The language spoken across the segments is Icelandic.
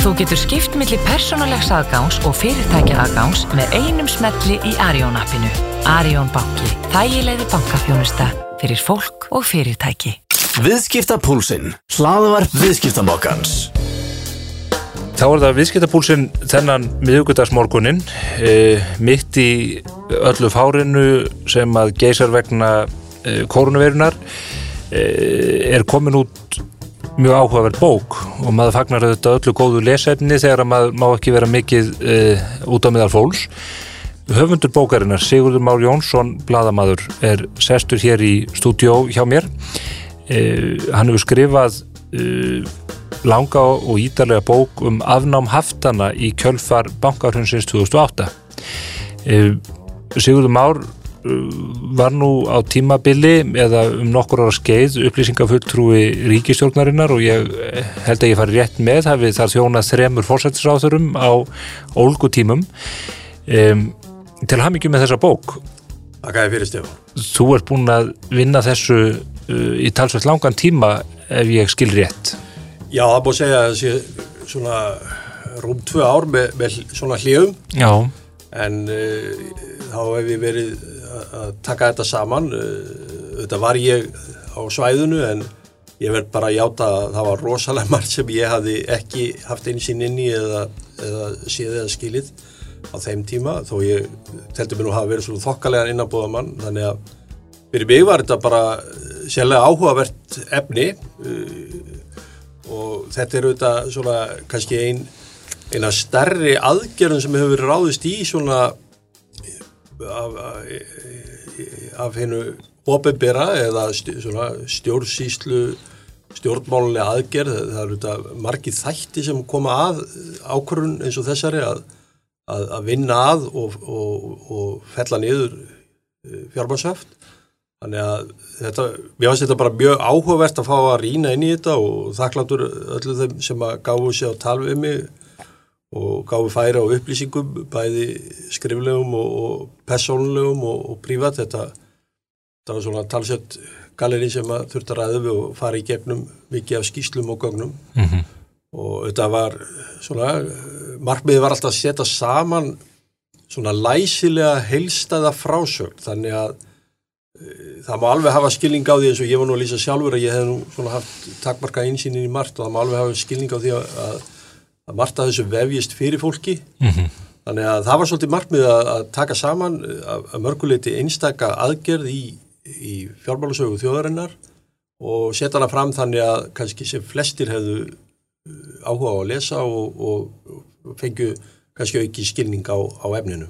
Þú getur skipt millir persónulegs aðgáns og fyrirtækja aðgáns með einum smelli í Arjón appinu. Arjón banki. Þægilegði bankafjónusta fyrir fólk og fyrirtæki. Viðskiptapúlsinn. Hlaðvarp viðskiptamokkans. Þá er það viðskiptapúlsinn þennan miðugudagsmorgunin e, mitt í öllu fárinu sem að geysar vegna e, koronavirunar e, er komin út mjög áhugaverð bók og maður fagnar þetta öllu góðu lesefni þegar maður má ekki vera mikið e, út á miðal fólks. Höfundur bókarinnar Sigurður Már Jónsson, bladamadur, er sestur hér í stúdió hjá mér. E, hann hefur skrifað e, langa og ídarlega bók um afnám haftana í kjölfar bankarhundsins 2008. Sigurður Már var nú á tímabili eða um nokkur ára skeið upplýsingafulltrúi ríkistjórnarinnar og ég held að ég fari rétt með hafið þar þjónað þremur fórsættisráþurum á ólgutímum. Um, til hafmyggjum með þessa bók. Takk að fyrir Stefán. Þú ert búin að vinna þessu uh, í talsveit langan tíma ef ég skil rétt. Já, það búið að segja þessi svona rúm tvö ár með, með svona hljöfum Já. En uh, þá hef ég verið að taka þetta saman. Þetta var ég á svæðinu en ég verð bara að játa að það var rosalega margt sem ég hafi ekki haft einsinn inn í eða, eða séð eða skilið á þeim tíma þó ég telti mér nú hafa verið svona þokkalega innanbúða mann þannig að fyrir mig var þetta bara sérlega áhugavert efni. Og þetta er auðvitað svona kannski einn eina stærri aðgerðum sem hefur ráðist í svona af, af hennu ofinbera eða stjórnsýslu stjórnmálulega aðgerð það eru þetta margi þætti sem koma að ákvörðun eins og þessari að, að, að vinna að og, og, og fella niður fjármansöft þannig að þetta, mér finnst þetta bara mjög áhugavert að fá að rýna inn í þetta og þakkláttur öllu þeim sem að gáðu sér á tal við mig og gáði færa á upplýsingum bæði skriflegum og, og persónulegum og, og prívat. Þetta, þetta var svona talsett galeri sem að þurft að ræða við og fara í gegnum mikið af skýslum og gögnum mm -hmm. og þetta var svona markmiði var alltaf að setja saman svona læsilega heilstæða frásögn þannig að e, það má alveg hafa skilning á því eins og ég var nú að lýsa sjálfur að ég hef nú svona haft takmarka einsýnin í margt og það má alveg hafa skilning á því að, að að margt að þessu vefjist fyrir fólki mm -hmm. þannig að það var svolítið markmið að, að taka saman að mörguleiti einstaka aðgerð í, í fjármálusögu þjóðarinnar og setja hana fram þannig að kannski sem flestir hefðu áhuga á að lesa og, og, og fengju kannski auki skilning á, á efninu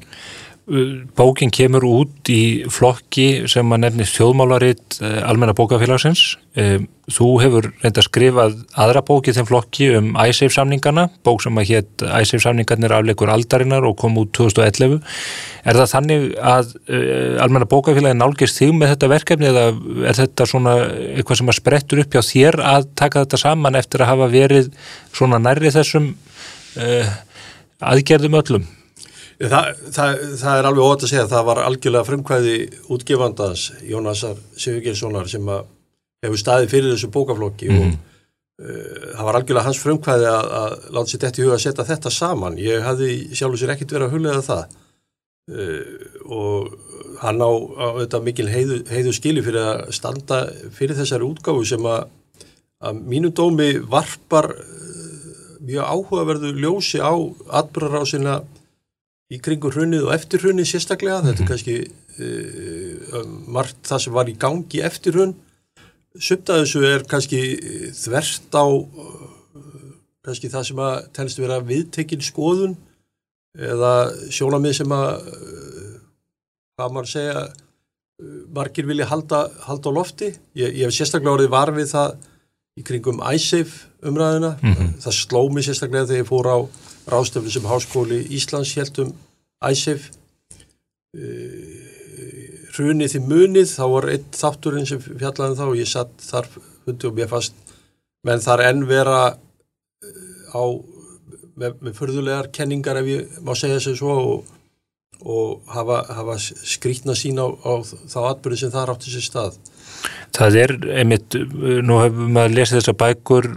Bókin kemur út í flokki sem að nefnist þjóðmálaritt almenna bókafélagsins. Þú hefur reynda skrifað aðra bóki þeim flokki um ISAFE samningana, bók sem að hétt ISAFE samningarnir afleikur aldarinnar og kom út 2011. Er það þannig að almenna bókafélagin nálgist þig með þetta verkefni eða er þetta svona eitthvað sem að sprettur upp hjá þér að taka þetta saman eftir að hafa verið svona nærri þessum uh, aðgerðum öllum? Það, það, það er alveg ótt að segja að það var algjörlega frumkvæði útgefandans Jónasar Sigurgeirssonar sem hefur staðið fyrir þessu bókaflokki mm. og uh, það var algjörlega hans frumkvæði að, að láta sér þetta í huga að setja þetta saman. Ég hafði sjálfur sér ekkit verið að hullega það uh, og hann á, á þetta mikil heiðu, heiðu skili fyrir að standa fyrir þessari útgáfu sem að, að mínu dómi varpar uh, mjög áhugaverðu ljósi á atbyrgarásina í kringu hrunnið og eftir hrunnið sérstaklega, þetta er kannski uh, margt það sem var í gangi eftir hrunn, sumt að þessu er kannski þvert á uh, kannski það sem að telst vera viðtekinn skoðun eða sjónamið sem að uh, hvað maður segja margir vilja halda, halda á lofti. Ég, ég hef sérstaklega orðið varfið það í kringum ISAFE umræðina mm -hmm. það sló mig sérstaklega þegar ég fór á ráðstöfni sem Háskóli Íslands heldum æsif hrunið því munið þá var einn þátturinn sem fjallaði þá og ég satt þar hundi og mér fast menn þar enn vera á með, með förðulegar kenningar ef ég má segja þessu svo og, og hafa, hafa skrítna sín á, á þá atbyrði sem það átti sér stað. Það er einmitt, nú hefur maður lesið þessa bækur,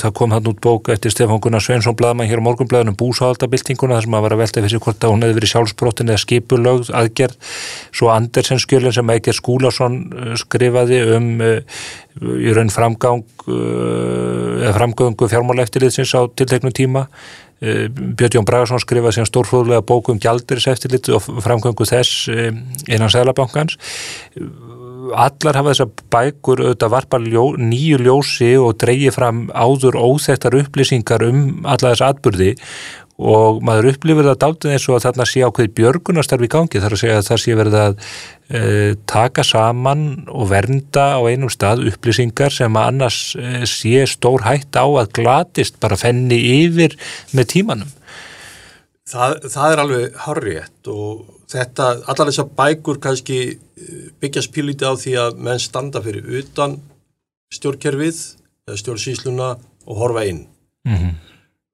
það kom hann út bók eftir Stefán Gunnar Sveinsson blaðmann hér á morgunblæðunum búsáhaldabildinguna þar sem að velta fyrir sig hvort að hún hefði verið sjálfsbrottin eða skipulögð aðgerð. Svo Andersen skjölinn sem Eikir Skúlason uh, skrifaði um uh, í raun framgang uh, eða framgöngu fjármálaeftirlitsins á tilteknum tíma. Björn Jón Bragarsson skrifaði sem stórfróðlega bóku um gjaldiris eftirlit og framgöngu þess innan Sælabankans allar hafa þessar bækur auðvitað varpa ljó, nýju ljósi og dreyji fram áður óþektar upplýsingar um alla þess atbyrði og maður upplifir það dáltið eins og að þarna sé ákveði björgunastarfi í gangi þar að segja að það sé verið að e, taka saman og vernda á einum stað upplýsingar sem að annars e, sé stór hætt á að glatist bara fenni yfir með tímanum. Það, það er alveg harriðett og þetta, allar þessar bækur kannski eh, byggja spilítið á því að menn standa fyrir utan stjórnkerfið eða stjórnsýsluna og horfa inn mm -hmm.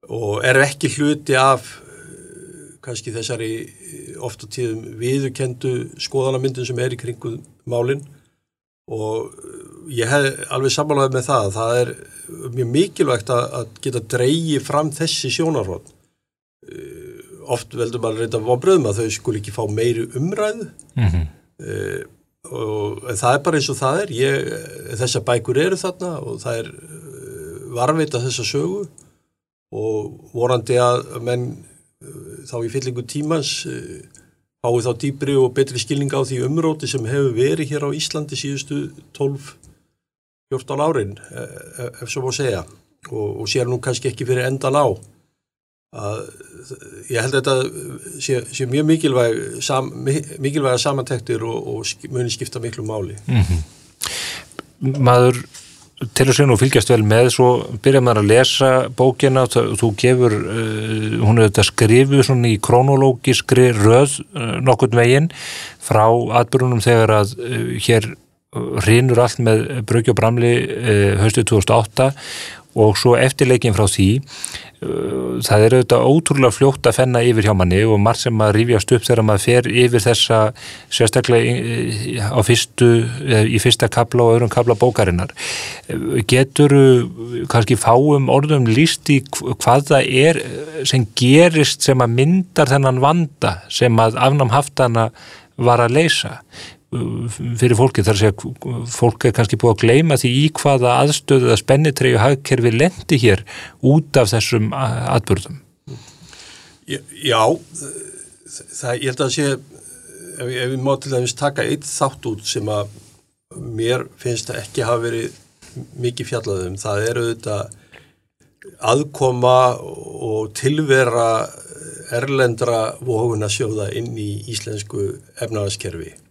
og er ekki hluti af eh, kannski þessari eh, ofta tíðum viðukendu skoðanamyndin sem er í kringu málinn og ég hef alveg samanlæðið með það það er mjög mikilvægt að geta dreyið fram þessi sjónarhótt oft veldur maður reynda vonbröðum að þau skul ekki fá meiri umræðu mm -hmm. Uh, og það er bara eins og það er. Ég, þessar bækur eru þarna og það er uh, varvita þessa sögu. Og vorandi að menn uh, þá í fyllingu tímans fái þá dýbri og betri skilning á því umróti sem hefur verið hér á Íslandi síðustu 12-14 árin ef svo má segja. Og, og sér nú kannski ekki fyrir endan á að ég held að þetta sé, sé mjög mikilvæg sam, mikilvæga samantektir og, og muni skipta miklu máli mm -hmm. Maður til að segja nú fylgjast vel með svo byrjar maður að lesa bókina þú gefur, uh, hún er þetta skrifu svona í kronológiskri röð uh, nokkurn veginn frá atbyrjunum þegar að uh, hér rinur allt með Bröggjó Bramli höstu 2008 og svo eftirleikin frá því það er auðvitað ótrúlega fljótt að fenna yfir hjá manni og margt sem að rífjast upp þegar maður fer yfir þessa sérstaklega á fyrstu, í fyrsta kabla og öðrum kabla bókarinnar. Getur kannski fáum orðum líst í hvað það er sem gerist sem að myndar þennan vanda sem að afnám haftana var að leysa fyrir fólki þar að segja fólk er kannski búið að gleima því í hvaða aðstöðu að spennitreyju hagkerfi lendi hér út af þessum atbyrðum Já það, ég held að sé ef, ef við má til dæmis taka eitt þátt út sem að mér finnst að ekki hafa verið mikið fjallaðum, það eru þetta aðkoma og tilvera erlendra vóhuna sjóða inn í íslensku efnaðaskerfi Eh,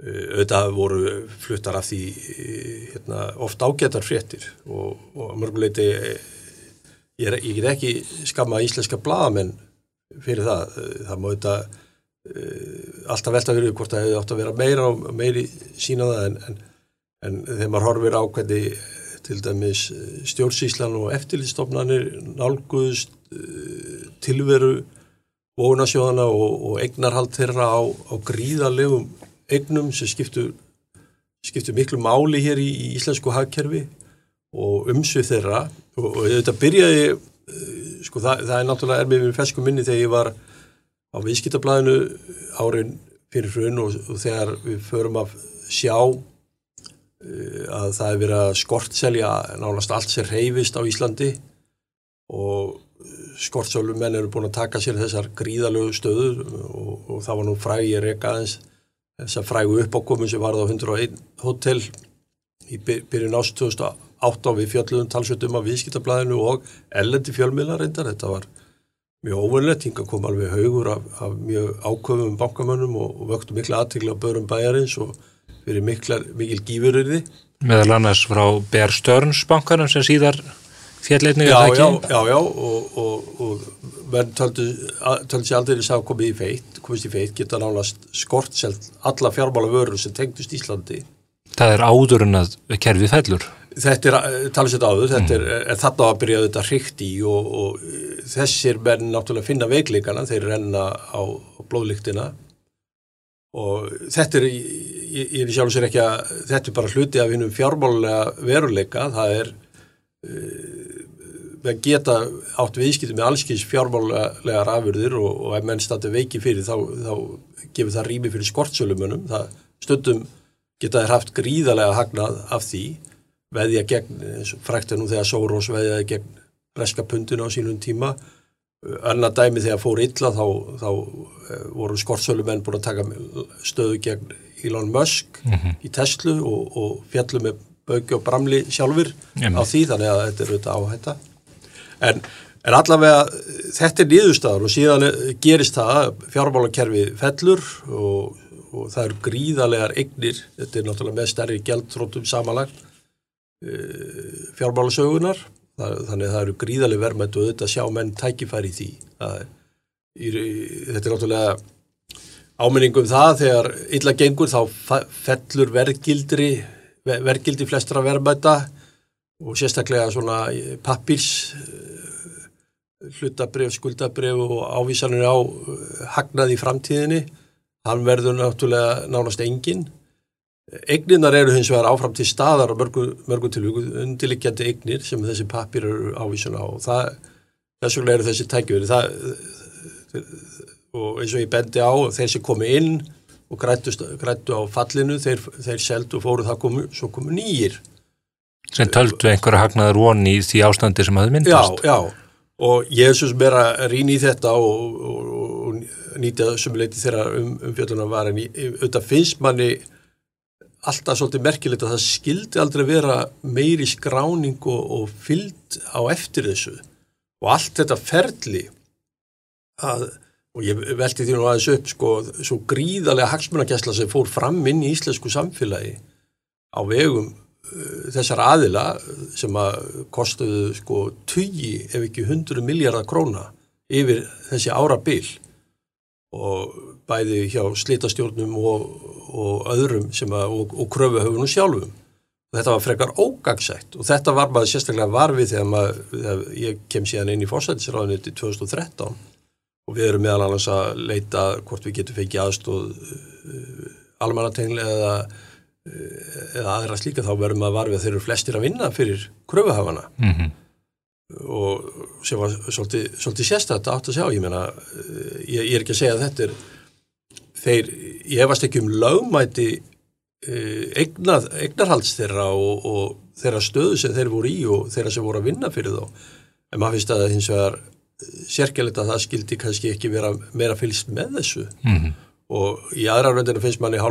auðvitað voru fluttar af því eh, hérna, oft ágætar fréttir og, og mörguleiti eh, ég, ég get ekki skamma íslenska bladamenn fyrir það. Það má auðvitað alltaf velta fyrir hvort það hefði átt að vera meira og meiri sína það en, en, en þegar maður horfir á hvernig til dæmis stjórnsíslan og eftirlýstofnanir nálguðust tilveru bónasjóðana og, og eignarhald þeirra á, á gríðarlegum eignum sem skiptu, skiptu miklu máli hér í, í íslensku hagkerfi og umsvið þeirra. Og, og þetta byrjaði, eh, sko það, það er náttúrulega er með fersku minni þegar ég var á viðskiptablaðinu árin fyrir hrun og, og þegar við förum að sjá uh, að það er verið að skortselja nánast allt sem reyfist á Íslandi og skortsölumenn eru búin að taka sér þessar gríðalögu stöður og, og það var nú fræg ég reyka aðeins þess að frægu uppákomin sem varð á 101 hótel í byrjun ást 2008 við fjöldluðum talsveitum af viðskiptablaðinu og ellendi fjölmiðlar reyndar, þetta var mjög óvunlegt, hinga kom alveg haugur af, af mjög ákvöfum bankamönnum og, og vöktu mikla aðtikla á börum bæjarins og fyrir mikla, mikil gífurriði. Meðal annars frá Bear Stearns bankanum sem síðar fjallleitninga það ekki? Já, já, já og, og, og menn töldu, sér aldrei að komið í feitt, komist í feitt, geta nálast skort selt alla fjármála vörur sem tengdust Íslandi. Það er áður en að kerfið fellur? þetta er talað sér áður, þetta er, er þarna að byrja þetta hrygt í og, og þessir menn náttúrulega finna veikleikana, þeir renna á blóðlíktina og þetta er, ég, ég er sjálf sér ekki að þetta er bara hluti af hinnum fjármálulega veruleika, það er uh, geta átt viðskipti með allskins fjármálulega rafurðir og, og ef menn standi veiki fyrir þá, þá gefur það rými fyrir skortsölumunum, það stundum geta þær haft gríðarlega hagnað af því veðja gegn, frækt er nú þegar Sórós veðjaði gegn reska pundinu á sínum tíma annað dæmi þegar fór illa þá, þá eh, voru skortsölumenn búin að taka stöðu gegn Elon Musk mm -hmm. í Tesla og, og fjallu með Böggi og Bramli sjálfur -hmm. á því þannig að þetta er auðvitað áhætta en, en allavega þetta er nýðustafur og síðan gerist það fjármálakerfi fellur og, og það eru gríðarlegar eignir, þetta er náttúrulega með stærri gældtrótum samanlagt eh, fjármálasögunar þannig að það eru gríðarlega verðmætt og þetta sjá menn tækifæri í því er, þetta er náttúrulega áminningum það þegar illa gengur þá fellur verðgildri verðgildi flestra verðmætta og sérstaklega svona pappirs hlutabref, skuldabref og ávísanir á hagnaði í framtíðinni. Hann verður náttúrulega nánast enginn. Egninar eru hins vegar áfram til staðar á mörgu, mörgu tilvíku, undirlikjandi egnir sem þessi pappir eru ávísun á. Og það, þess vegna eru þessi tækjur og eins og ég bendi á þeir sem komi inn og grættu á fallinu, þeir, þeir seldu og fóru það komu, svo komu nýjir sem töldu einhverja hagnaður voni í því ástandi sem hafi myndast. Já, já, og ég sem er að rýna í þetta og, og, og nýta þessum leiti þegar um, um fjöldunum var en auðvitað finnst manni alltaf svolítið merkilegt að það skildi aldrei vera meiri skráning og, og fyllt á eftir þessu. Og allt þetta ferli að, og ég velti því nú aðeins upp sko, svo gríðarlega hagsmunarkessla sem fór fram inn í íslensku samfélagi á vegum þessar aðila sem að kostuðu sko 20 ef ekki 100 miljardar króna yfir þessi ára bil og bæði hjá slitastjórnum og, og öðrum að, og, og kröfuhöfunum sjálfum. Þetta var frekar ógagsætt og þetta var maður sérstaklega varfið þegar, maður, þegar ég kem síðan inn í fórsættisráðinni 2013 og við erum meðal annars að leita hvort við getum fengið aðstóð uh, almanatengli eða, eða aðra slíka þá verðum maður varfið að þeir eru flestir að vinna fyrir kröfuhafana. Mm -hmm og sem var svolítið, svolítið sérstætt átt að sjá, ég meina ég, ég er ekki að segja að þetta er þeir, ég hefast ekki um lögmæti eh, eignar, eignarhalds þeirra og, og þeirra stöðu sem þeir voru í og þeirra sem voru að vinna fyrir þá en maður finnst að það hins vegar sérkjælita að það skildi kannski ekki vera meira fylgst með þessu mm -hmm. og í aðra röndinu finnst manni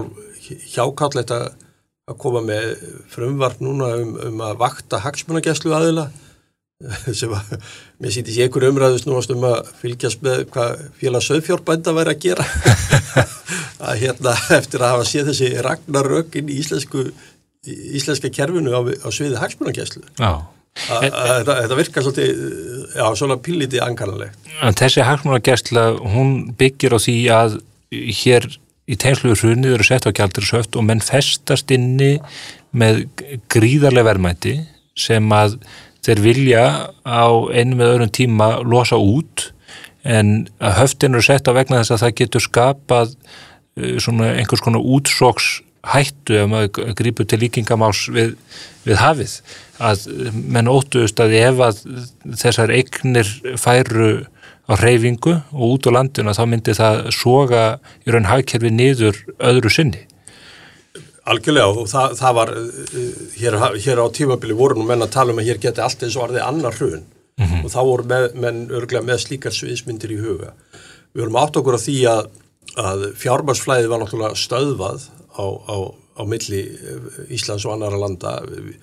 hjákallet að koma með frumvart núna um, um að vakta hagsmunagesslu aðila sem að mér sýti sér ykkur umræðust nú um að fylgjast með hvað félag söðfjórbænda væri að gera. Að hérna eftir að hafa séð þessi ragnarök inn í íslensku íslenska kerfinu á, á sviði hagsmunarkesslu þetta virkar svolítið já, svona pilliti ankanalegt Þessi hagsmunarkessla hún byggir á því að hér í tegnsluðu hrunni eru sett á kjaldursöft og menn festast inni með gríðarlega verðmætti sem að þeir vilja á einu með öðrum tíma losa út. En að höftin eru sett á vegna þess að það getur skapað eh, svona einhvers konar útsóks hættu ef maður grýpur til líkingamás við, við hafið. Að menn óttuðust að ef að þessar eignir færu á reyfingu og út á landinu þá myndi það soga í raun hagkerfi niður öðru sinni Algjörlega og það, það var, uh, hér, hér á tímabili voru nú menn að tala um að hér geti allt eins og varði annar hrun mm -hmm. og þá voru með, menn örglega með slíkar sviðismyndir í huga. Við vorum átt okkur á því að, að fjármarsflæði var náttúrulega stöðvað á, á, á milli uh, Íslands og annara landa. Uh,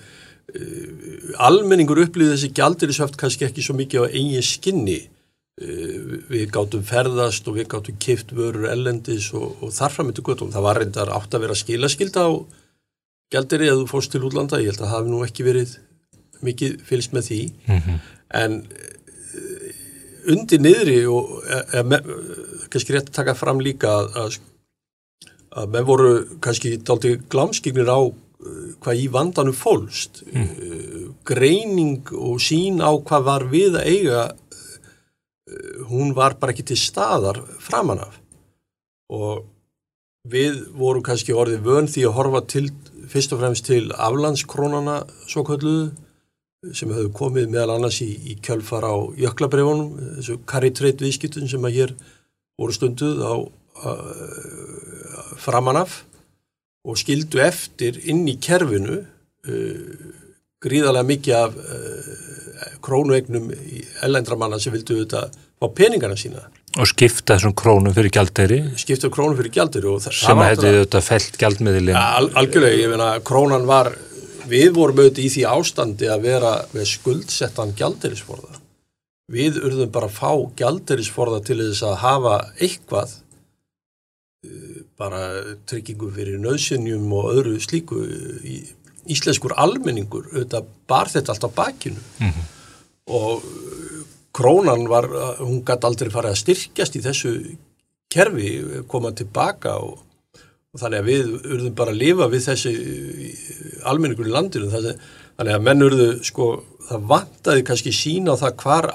almenningur upplýði þessi gjaldirisöft kannski ekki svo mikið á eigin skinni Eh, við gáttum ferðast og við gáttum kift vörur ellendis og, og þarframöndu guttum. Það var reyndar átt að vera skilaskilda á gælderi eða þú fórst til útlanda, ég held að það hafi nú ekki verið mikið fylgst með því mm -hmm. en eh, undir niðri og e, e, kannski rétt að taka fram líka að, að með voru kannski daldi glámskýgnir á hvað í vandanum fólst mm. greining og sín á hvað var við að eiga hún var bara ekki til staðar framan af. Og við vorum kannski orðið vön því að horfa til fyrst og fremst til aflandskrónana svo kölluðu sem hefur komið meðal annars í, í kjölfar á jöklabreifunum, þessu karitreit viðskiptun sem að hér voru stunduð á framanaf og skildu eftir inn í kerfinu uh, gríðarlega mikið af uh, krónuegnum í ellendramanna sem vildu auðvitað fá peningarna sína. Og skipta þessum krónum fyrir gjaldeyri? Skipta krónum fyrir gjaldeyri. Sem að hefði auðvitað felt gjaldmiðlinn? Al, algjörlega, ég meina, krónan var, við vorum auðvitað í því ástandi að vera með skuldsettan gjaldeyrisforða. Við urðum bara að fá gjaldeyrisforða til þess að hafa eitthvað bara tryggingu fyrir nöðsynjum og öðru slíku í íslenskur almenningur auðvitað bar þetta allt á bakinu. Mm -hmm. og krónan var, hún gæti aldrei farið að styrkjast í þessu kerfi koma tilbaka og, og þannig að við urðum bara að lifa við þessi almenningur í landinu. Þannig að menn urðu sko það vantaði kannski sína það hvar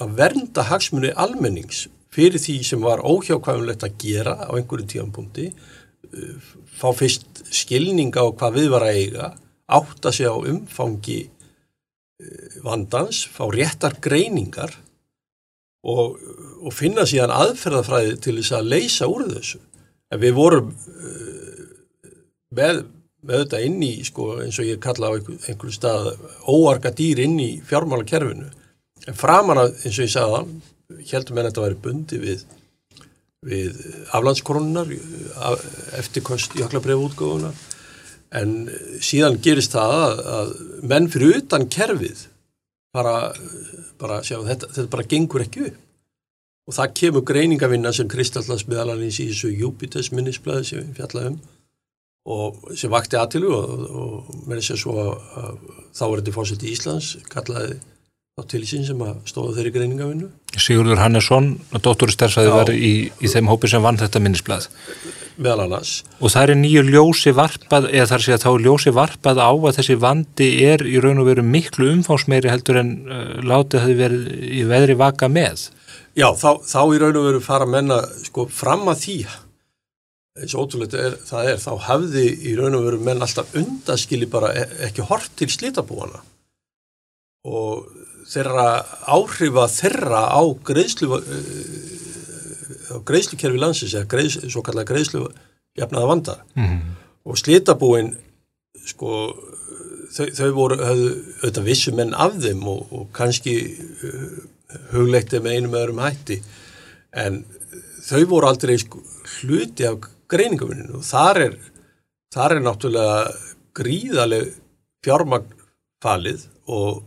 að vernda hagsmunni almennings fyrir því sem var óhjákvæmulegt að gera á einhverju tíanpunkti fá fyrst skilning á hvað við var að eiga átta sig á umfangi uh, vandans, fá réttar greiningar og, og finna síðan aðferðafræði til þess að leysa úr þessu. En við vorum uh, með, með þetta inn í sko, eins og ég kalla á einhverju stað óarga dýr inn í fjármálakerfinu. En framan að eins og ég sagðan heldum en þetta væri bundi við, við aflandskronunar eftirkost jöklabref útgóðunar en síðan gerist það að, menn fyrir utan kerfið bara, bara sjá, þetta, þetta bara gengur ekki upp. Og það kemur greiningavinna sem Kristallans meðalanins í þessu Júpiters minnisblæði sem við fjallaðum og sem vakti aðtilu og, og með þess að svo að þá er þetta fórsett í Íslands kallaði á tilsýn sem að stóða þeirri greiningavinnu. Sigurður Hannesson, doktorstærfæði var í, í þeim hópi sem vann þetta minnisblad. Meðal annars. Og það er nýju ljósi varpað, eða þar sé að þá er ljósi varpað á að þessi vandi er í raun og veru miklu umfánsmeiri heldur en uh, látið hafi verið í veðri vaka með. Já, þá, þá í raun og veru fara menna sko fram að því eins og ótrúlega er, það er, þá hafði í raun og veru menn alltaf undaskili bara e, ekki hort til slítabúana og þeirra áhrifa þeirra á greiðslu á greiðslukerfi landsins eða greiðs, svo kallar greiðslu jafnaða vanda mm -hmm. og slitabúin sko þau, þau voru, höfðu auðvitað vissum menn af þeim og, og kannski uh, hugleikti með einum öðrum hætti. En þau voru aldrei sko, hluti af greiningamuninu og þar er þar er náttúrulega gríðaleg fjármagnfalið og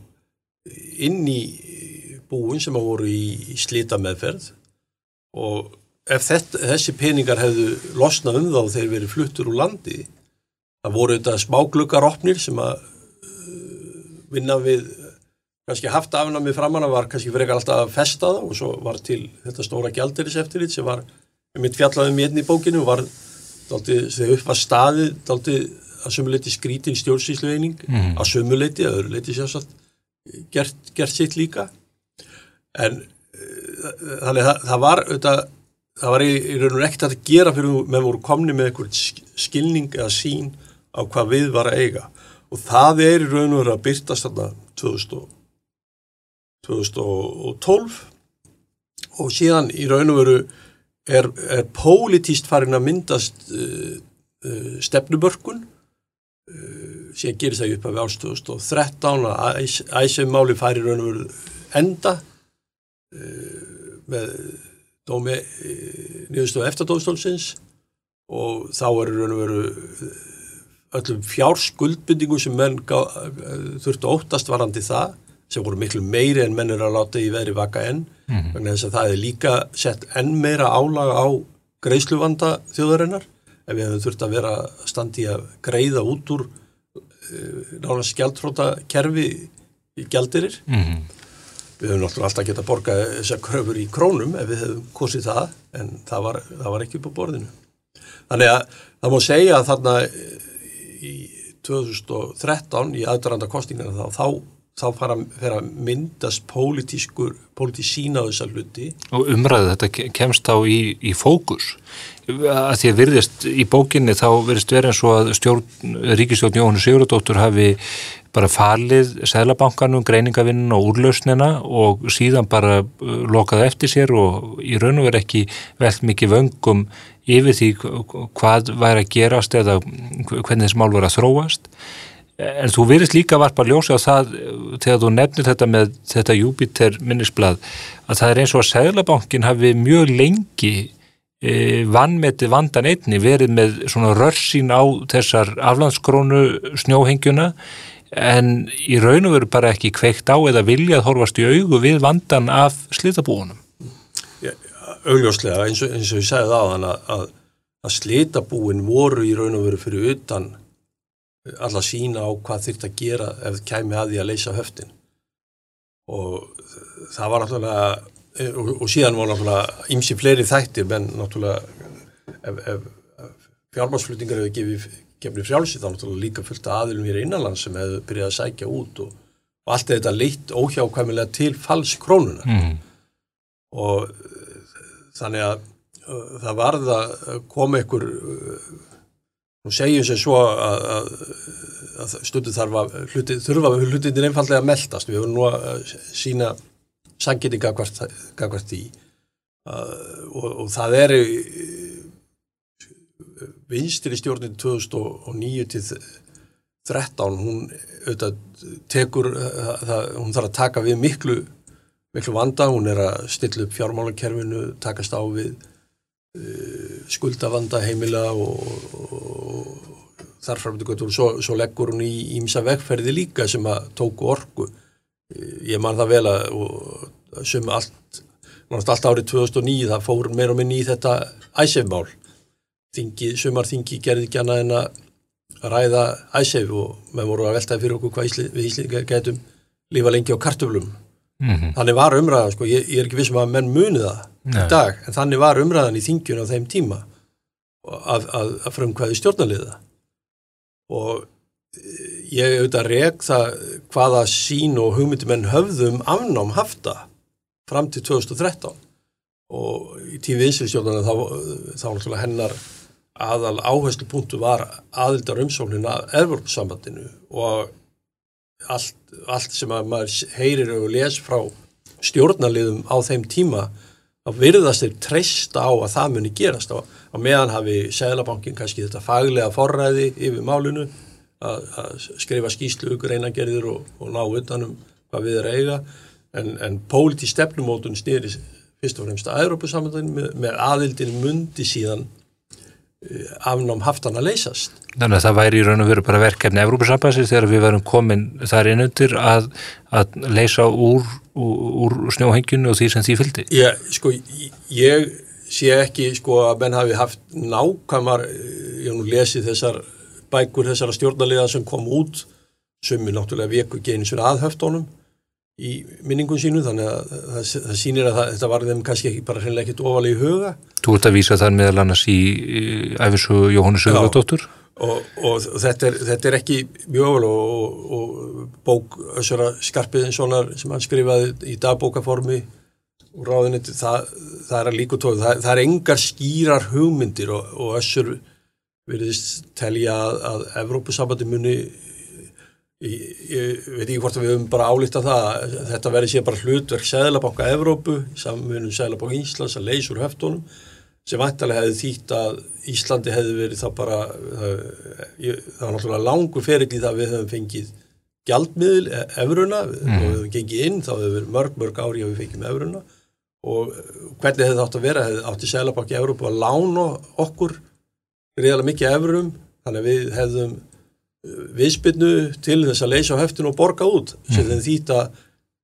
inn í búin sem að voru í, slita meðferð og ef þetta, þessi peningar hefðu losnað um þá þegar verið fluttur úr landi það voru þetta smágluggaropnir sem að uh, vinna við kannski haft afnamið framann að var kannski frekar alltaf að festa það og svo var til þetta stóra gjaldiris eftir því sem var mitt fjallaðum í einni bókinu var þegar upp var staðið að sömuleiti skrítin stjórnsýslueining mm. að sömuleiti, að öðru leiti sérsagt gert, gert sitt líka. En eh, þannig það, það var auðvitað, það var í, í raun og ekkert að gera fyrir með voru komni með einhvern skilning eða sín á hvað við var að eiga. Og það er í raun og veru að byrtast þarna 2000, 2012 og síðan í raun og veru er, er pólitíst farin að myndast uh, uh, stefnubörkun uh, síðan gerir það upp af ástöðust og 13 að æsum-máli færi raun og veru enda uh, með dómi uh, niðurstöðu eftardómstólsins og þá er raun og veru uh, öllum fjárskuldbyndingu sem menn þurftu óttast varandi það sem voru miklu meiri en menn er að láta í veðri vaka enn mm -hmm. vegna þess að það er líka sett enn meira álaga á greiðsluvanda þjóðarinnar ef við hefum þurft að vera standi að greiða út úr Eh, náttúrulega skjaldfróta kerfi í gjaldirir mm -hmm. við höfum náttúrulega alltaf gett að borga þessar kröfur í krónum ef við hefum kosið það en það var, það var ekki upp á borðinu þannig að það má segja að þarna í 2013 í aðdæranda kostingina þá, þá, þá fara, að myndast pólitískur, pólitísk sína á þessar hluti. Og umræðu þetta ke- kemst þá í, í fókus. Að því að virðist í bókinni þá virðist vera eins og að stjórn, ríkistjórn Jóhannu Sigurðardóttur hafi bara falið Sæðlabankanum, greiningavinn og úrlausnina og síðan bara uh, lokað eftir sér og í raun og verið ekki velt mikið vöngum yfir því hvað væri að gerast eða hvernig þess mál voru að þróast. En þú virðist líka varpa að ljósa á það uh, þegar þú nefnir þetta með þetta Júpiter minnisblad að það er eins og að Sæðlabankin hafi mjög lengi e, vannmeti vandan einni verið með svona rörsín á þessar aflandskrónu snjóhengjuna en í raun og veru bara ekki kveikt á eða viljað horfast í augu við vandan af slitabúunum. augljóslega eins og ég segði það að, að, að slitabúin voru í raun og veru fyrir utan alla sína á hvað þyrft að gera ef það kæmi að því að leysa höftin og það var náttúrulega og, og síðan var náttúrulega ymsi fleiri þættir menn náttúrulega ef, ef, fjármarsflutningar hefur gefið gefnir frjálsi þá náttúrulega líka fullt af aðilum hér innanlands sem hefur byrjað að sækja út og, og allt þetta leitt óhjákvæmilega til falls krónuna Mm. og þannig að það varð að koma ykkur nú segjum sem svo að, að, að stundu þarf að hluti, þurfa að hlutinir einfallega að meldast við höfum nú að sína sanginni gagvart, í og, og það er vinstri stjórnin 2009 til 13 hún auðvitað tekur það, hún þarf að taka við miklu miklu vanda, hún er að stilla upp fjármálakerfinu, takast á við uh, skuldavanda heimila og, og þar framöndu gott og svo, svo leggur hún í ímsa vegferði líka sem að tóku orku. Uh, Ég man það vel að og sem allt, allt árið 2009 það fór meir og minni í þetta æsefmál. Þingi, sumarþingi gerði ekki annað en að ræða æsef og með voru að veltaði fyrir okkur hvað Ísli, við Íslinga getum lífa lengi á kartöflum Mm Þannig var umræðan, sko, ég, ég er ekki vissum að menn muni það í Nei. dag, en þannig var umræðan í þingjun á þeim tíma að, að, að frumkvæði stjórnarliða og eh, ég auðvitað reg það hvaða sín og hugmyndumenn höfðum afnám hafta fram til 2013 og í tíð vinsvistjórnarna þá, þá náttúrulega hennar aðal áherslu punktu var aðildar umsóknin að Evropasambandinu og allt, allt sem að maður heyrir og les frá stjórnarliðum á þeim tíma að virðast þeir treysta á að það muni gerast. á, á meðan hafi Sæðlabankin kannski þetta faglega forræði yfir málinu að, að skrifa skýslu ykkur einagerðir og, og ná utanum hvað við er eiga en, en póliti stefnumótun stýri fyrst og fremst að Európusamöndin með, með aðildin mundi síðan eh, afnám haftan að leysast Þannig að það væri í raun og veru bara verkefni Evrópusambansins þegar við varum komin þar innundir að, að leysa úr, úr, úr snjóhengjunu og því sem því fylgdi. Ég, sko, ég sé ekki sko að menn hafi haft nákvæmar, ég hef nú lesið þessar bækur þessara stjórnarliða sem kom út, sumi náttúrulega veku genið svona aðhöftónum í minningum sínu, þannig að það, það sýnir að það, þetta var þeim kannski ekki bara hreinlega ekkit ofalega í huga. Þú ert að vísa þar meðal annars í, æfisu Jóhannu Sigurðardóttur. og, og þetta, er, þetta er ekki mjög ofalega og, og, og bók Össura Skarpiðinssonar sem hann skrifaði í dagbókaformi ráðinni, það, það er að líka tóð, það, það er engar skýrar hugmyndir og, og Össur veriðist telja að, að Evrópusambandi muni ég, ég veit ekki hvort að við höfum bara álíkt að það, þetta verði sér bara hlutverk Sæðlabanka Evrópu, samanvinum Sæðlabanka Íslands að leysur höftunum sem vantarlega hefði þýtt að Íslandi hefði verið það bara það, ég, það var náttúrulega langur ferill í það að við höfum fengið gjaldmiðil, e- evruna mm. og við höfum gengið inn, þá hefur verið mörg, mörg ári að við fengjum evruna og hvernig hefði það átt að vera, hefði átti Sæðlabanki Evrópu að lána okkur reyðalega mikið evrum, þannig að við hefðum viðspinnu til þess að leysa á höftinu og borga út sem þeim þýtt að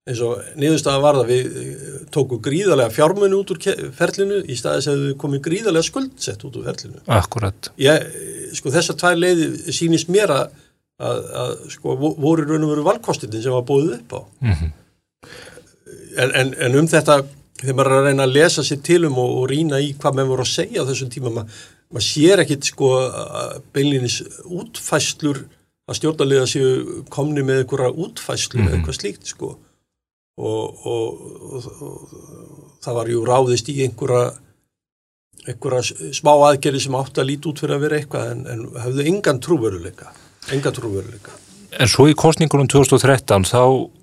eins og niðurstaðan var það við eh, tókum gríðarlega fjármunni út úr ferlinu í staðis að við komum gríðarlega skuldsett út úr ferlinu. Akkurat. Ég, sko þessar tvær leiði sýnist mér að, að, að sko vo- voru raun og veru valkostinni sem var búið upp á. Mm En, en, en um þetta, þegar maður er að reyna að lesa sér til um og, og rýna í hvað menn voru að segja á þessum tíma, ma, maður sér ekkit sko beinlinis útfæslur að stjórnarliða séu komni með einhverja útfæslu eða eitthvað slíkt sko. Og, og, og, það var ju ráðist í einhverja einhverja smá aðgerði sem átti að líti út fyrir að vera eitthvað en, en hafðu engan trúveruleika engan trúveruleika En svo í kostningunum 2013 þá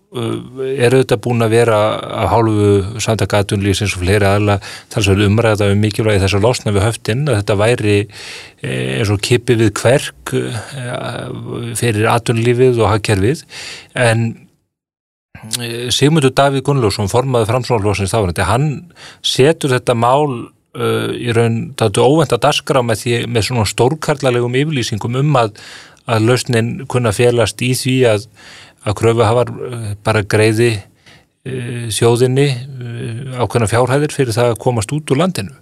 eru þetta búin að vera að hálfu samtakatunlýsins og fleiri aðla talsverð umræða um mikilvægi þess að losna við höftin að þetta væri eh, eins og kipi við kverk eh, fyrir atunlífið og hagkerfið. En eh, Sigmundur Davíð Gunnljósson formaði framsvonarlósins þá hann setur þetta mál í raun þetta óvend að daskra með, því, með svona stórkarlalegum yfirlýsingum um að að lausnin kunna félast í því að, að kröfuhafar eh, bara greiði e, sjóðinni e, ákveðna fjárhæðir fyrir það að komast út úr landinu.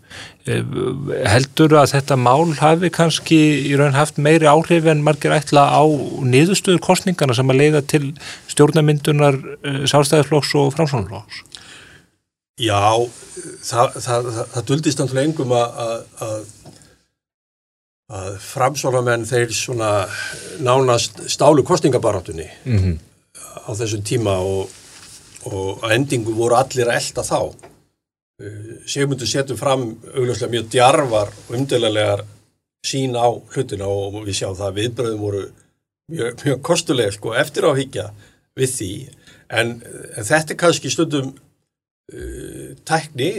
Heldur að þetta mál hafi kannski í raun haft meiri áhrif en margir ætla á niðurstöður kostningana sem að leiða til stjórnamyndunar sálstæðisflóks og framsvonarflóks? Já, það, það, það, það duldist náttúrulega engum að, að að framsvonamenn þeir svona nánast stálu kostningabarátunni mm -hmm. Á þessum tíma og, og að endingu voru allir að elda þá. Uh, Sigmundur setur fram augljóslega mjög djarvar og umdöðlegar sín á hlutina og við sjáum það að viðbröðum voru mjög, mjög kostulega sko eftir áhyggja við því. En, en þetta er kannski stundum uh, tækni,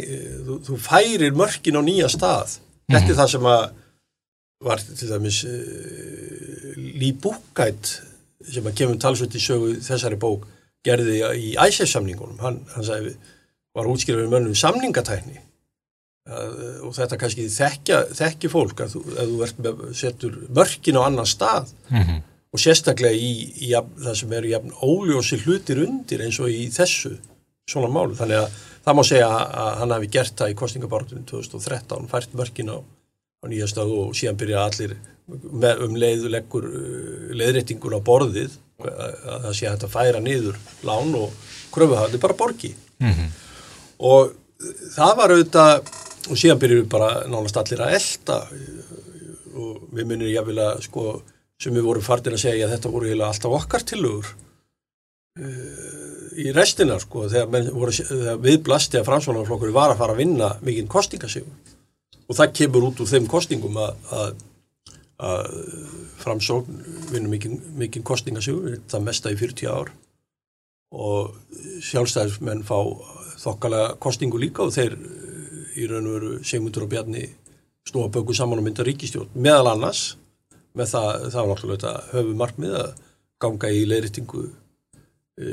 þú, þú færir mörkin á nýja stað, mm -hmm. þetta er það sem að var til dæmis uh, eh, Lý Búkætt sem að kemur talsvöld í sögu þessari bók gerði í æsessamningunum hann, hann sagði, var útskriður mönnum samningatækni. Og þetta kannski þekkja, þekki fólk að þú, að þú með, setur mörkin á annan stað. Mm -hmm. og sérstaklega í, í það sem eru jafn óljósi hlutir undir eins og í þessu svona málu, þannig að það má segja að hann hafi gert það í kostningabortunum 2013, fært mörkin á á nýjastöðu og síðan byrja allir með, um leiðuleggur uh, leiðréttingun á borðið að það sé að þetta færa niður lán og kröfuhafði bara borgi mm -hmm. og það var auðvitað og síðan byrjum við bara nánast allir að elda og við munum jáfnvel að sko sem við vorum fartir að segja að þetta voru alltaf okkar tilugur uh, í restina sko þegar, voru, þegar við blasti að framsvonarflokkur var að fara að vinna mikinn kostingasífum og það kemur út úr þeim kostingum að, framsókn vinnur mikinn mikil kostingasjóð, það mesta í 40 ár. Og sjálfstæðismenn fá þokkalega kostingu líka og þeir í raun og veru Sigmundur og Bjarni snúa böku saman og mynda ríkistjórn meðal annars með það, það var náttúrulega höfu markmið að ganga í leiritingu e,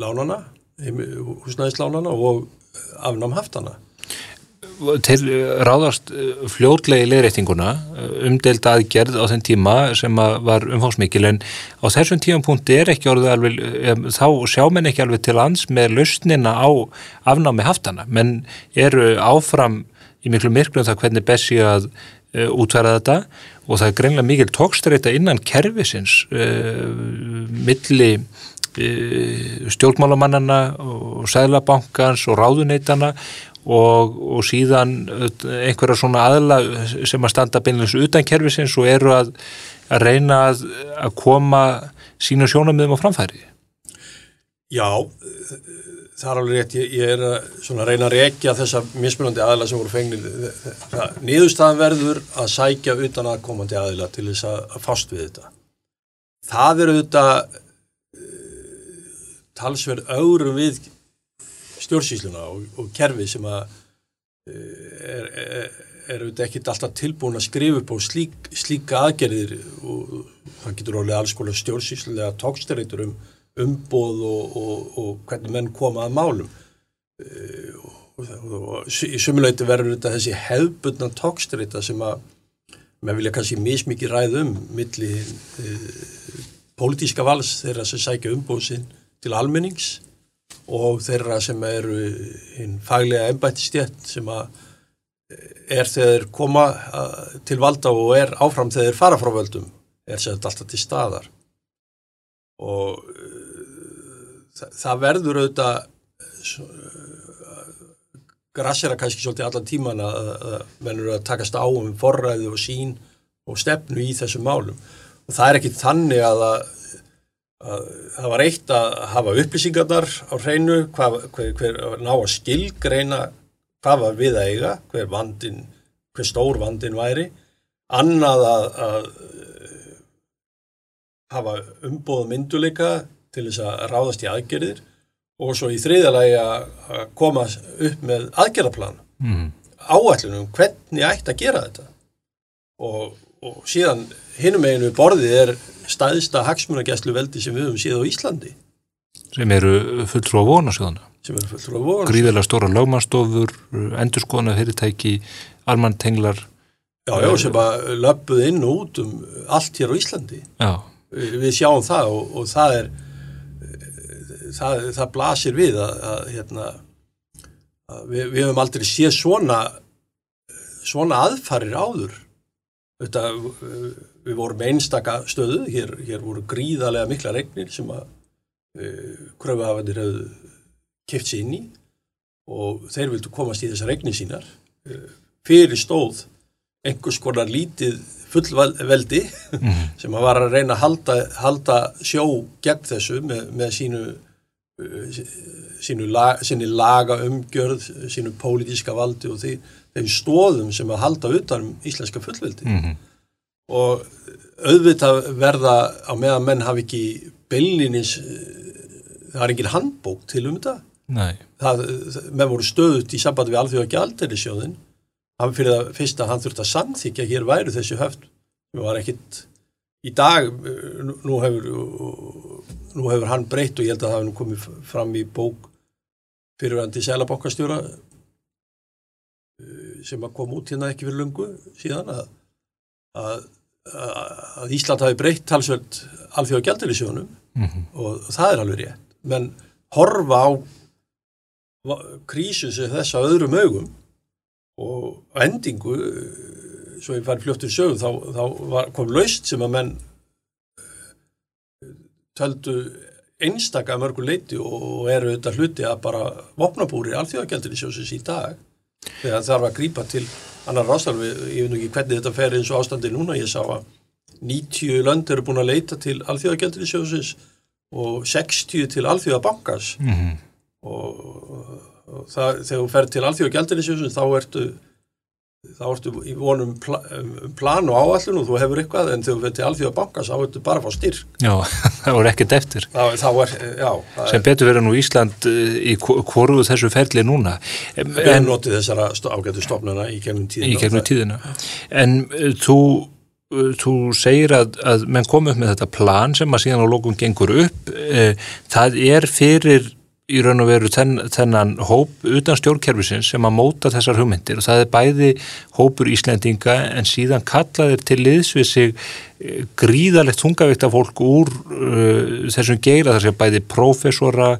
lánana húsnæðislánana og afnám haftana til ráðast eh, fljótlegi leirreitinguna eh, umdelt aðgerð á þenn tíma sem var umfáðsmikil en á þessum tímapunkti er ekki orðið alveg, eh, þá sjá menn ekki alveg til lands með lausnina á afnámi haftana, menn eru áfram í miklu myrklu um það hvernig best sé að uh, útværa þetta. Og það er greinlega mikil tókstreita innan kervisins uh, milli stjórnmálamannana og sæðlabankans og ráðuneitana og, og síðan einhverja svona aðla sem að standa beinleins utan kervisins og eru að, að reyna að, að koma sínu sjónamiðum á framfæri. Já það er alveg rétt, ég, ég er að reyna að rekja þessa mismunandi aðla sem voru fengnir. Nýðustafan verður að sækja utan að komandi aðla til þess að, að fast við þetta. Það eru þetta eh, talsverð auðrum við stjórnsýsluna og, og kerfi sem að eh, er, er, er ekkit alltaf tilbúin að skrifa upp á slík, slíka aðgerðir og það getur alveg alls konar stjórnsýslulega tókstæritur um umbóð og, og, og hvernig menn koma að málum. Eh, og í sumuleiti verður þetta þessi hefbundna tókstærita sem að menn vilja kannski mismikið ræð um milli e, pólitíska vals þeirra sem sækja umbóðsinn til almennings og þeirra sem eru hinn faglega ennbættistjett sem að er þegar koma til valda og er áfram þegar fara frá völdum er sér alltaf til staðar. Og uh, það verður auðvitað grassera kannski svolítið allan tíman að mennur að takast á um forræði og sín og stefnu í þessum málum. Og það er ekki þannig að það var eitt að hafa upplýsingarnar á hreinu hvað, hver, hver ná að skilgreina hvað var við að eiga hver, vandin, hver stór vandin væri. Annað að, að hafa umbóð mynduleika til þess að ráðast í aðgerðir. Og svo í þriðalagi að koma upp með aðgerðarplan mm. áallunum hvernig ætti að gera þetta. Og, og síðan hinum eginu borðið er staðista hagsmunagæslu veldi sem við höfum síðan á Íslandi. Sem eru fulltrú á vonasjóðana sem eru fulltrú á vonasjóðana gríðilega stóra lögmannstofur endurskona fyrirtæki, almantenglar já, já, sem að löpuð inn og út um allt hér á Íslandi. Já. við sjáum það og, og það er það, það blasir við að, að, hérna, að við, við höfum aldrei séð svona svona aðfarir áður. Þetta, við vorum einstaka stöðu hér, hér voru gríðarlega mikla regnir sem að uh, kröfuhafandir hefðu kipt sér inn í og þeir vildu komast í þessar regnir sínar uh, fyrir stóð einhvers konar lítið fullveldi mm. sem að var að reyna að halda, halda sjó gegn þessu með, með sínu sínu lag, laga umgjörð, sínu pólitíska valdi og þeim stóðum sem að halda utan um íslenska fullveldi mm -hmm. Og auðvitað verða á meðan menn hafi ekki beilinis það er engin handbók til um þetta. Það, menn voru stöðut í samband við alþjóða gjaldirisjóðin hann fyrir það fyrst að hann þurft að samþykja hér væru þessi höfn sem var ekkit í dag nú hefur nú hefur hann breytt og ég held að það hefur komið fram í bók fyrirvændi selabankastjóra eh, sem að koma út hérna ekki fyrir lungu síðan að, að, að Ísland hafi breytt talsveld alþjóða gældilisjónum mm -hmm. og það er alveg rétt. Menn horfa á krísu sem þessa öðrum augum og endingu svo ég fær fljóttur sögum þá, þá var, kom laust sem að menn töldu einstaka mörgur leiti og eru þetta hluti að bara vopnabúri alþjóðagjaldinni sjósins í dag. Þegar það þarf að grípa til annar ráðstalfi, ég veit ekki hvernig þetta fer eins og ástandi núna, ég sá að 90 lönd eru búin að leita til alþjóðagjaldinni sjósins og 60 til alþjóðabankars mm -hmm. og, og það, þegar þú fer til alþjóðagjaldinni sjósins þá ertu þá ertu í vonum pl um plan og áallun og þú hefur eitthvað en þegar þú veit til alþjóða banka þá ertu bara að fá styrk. Já, það voru ekkert eftir. Þá, þá er, já, sem betur verið nú Ísland eh, í hvoruðu þessu ferli núna. Við hefum notið þessara ágættu stofnuna í gegnum tíðina, í gegnum tíðina. En uh, þú uh, þú segir að, að menn komið upp með þetta plan sem að síðan á lókun gengur upp. Það er fyrir í raun og veru þenn, þennan hóp utan stjórnkerfisins sem að móta þessar hugmyndir. Og það er bæði hópur Íslendinga en síðan kallaðir til liðs við sig eh, gríðalegt hungavíkta fólk úr uh, þessum geira þar sem bæði prófessora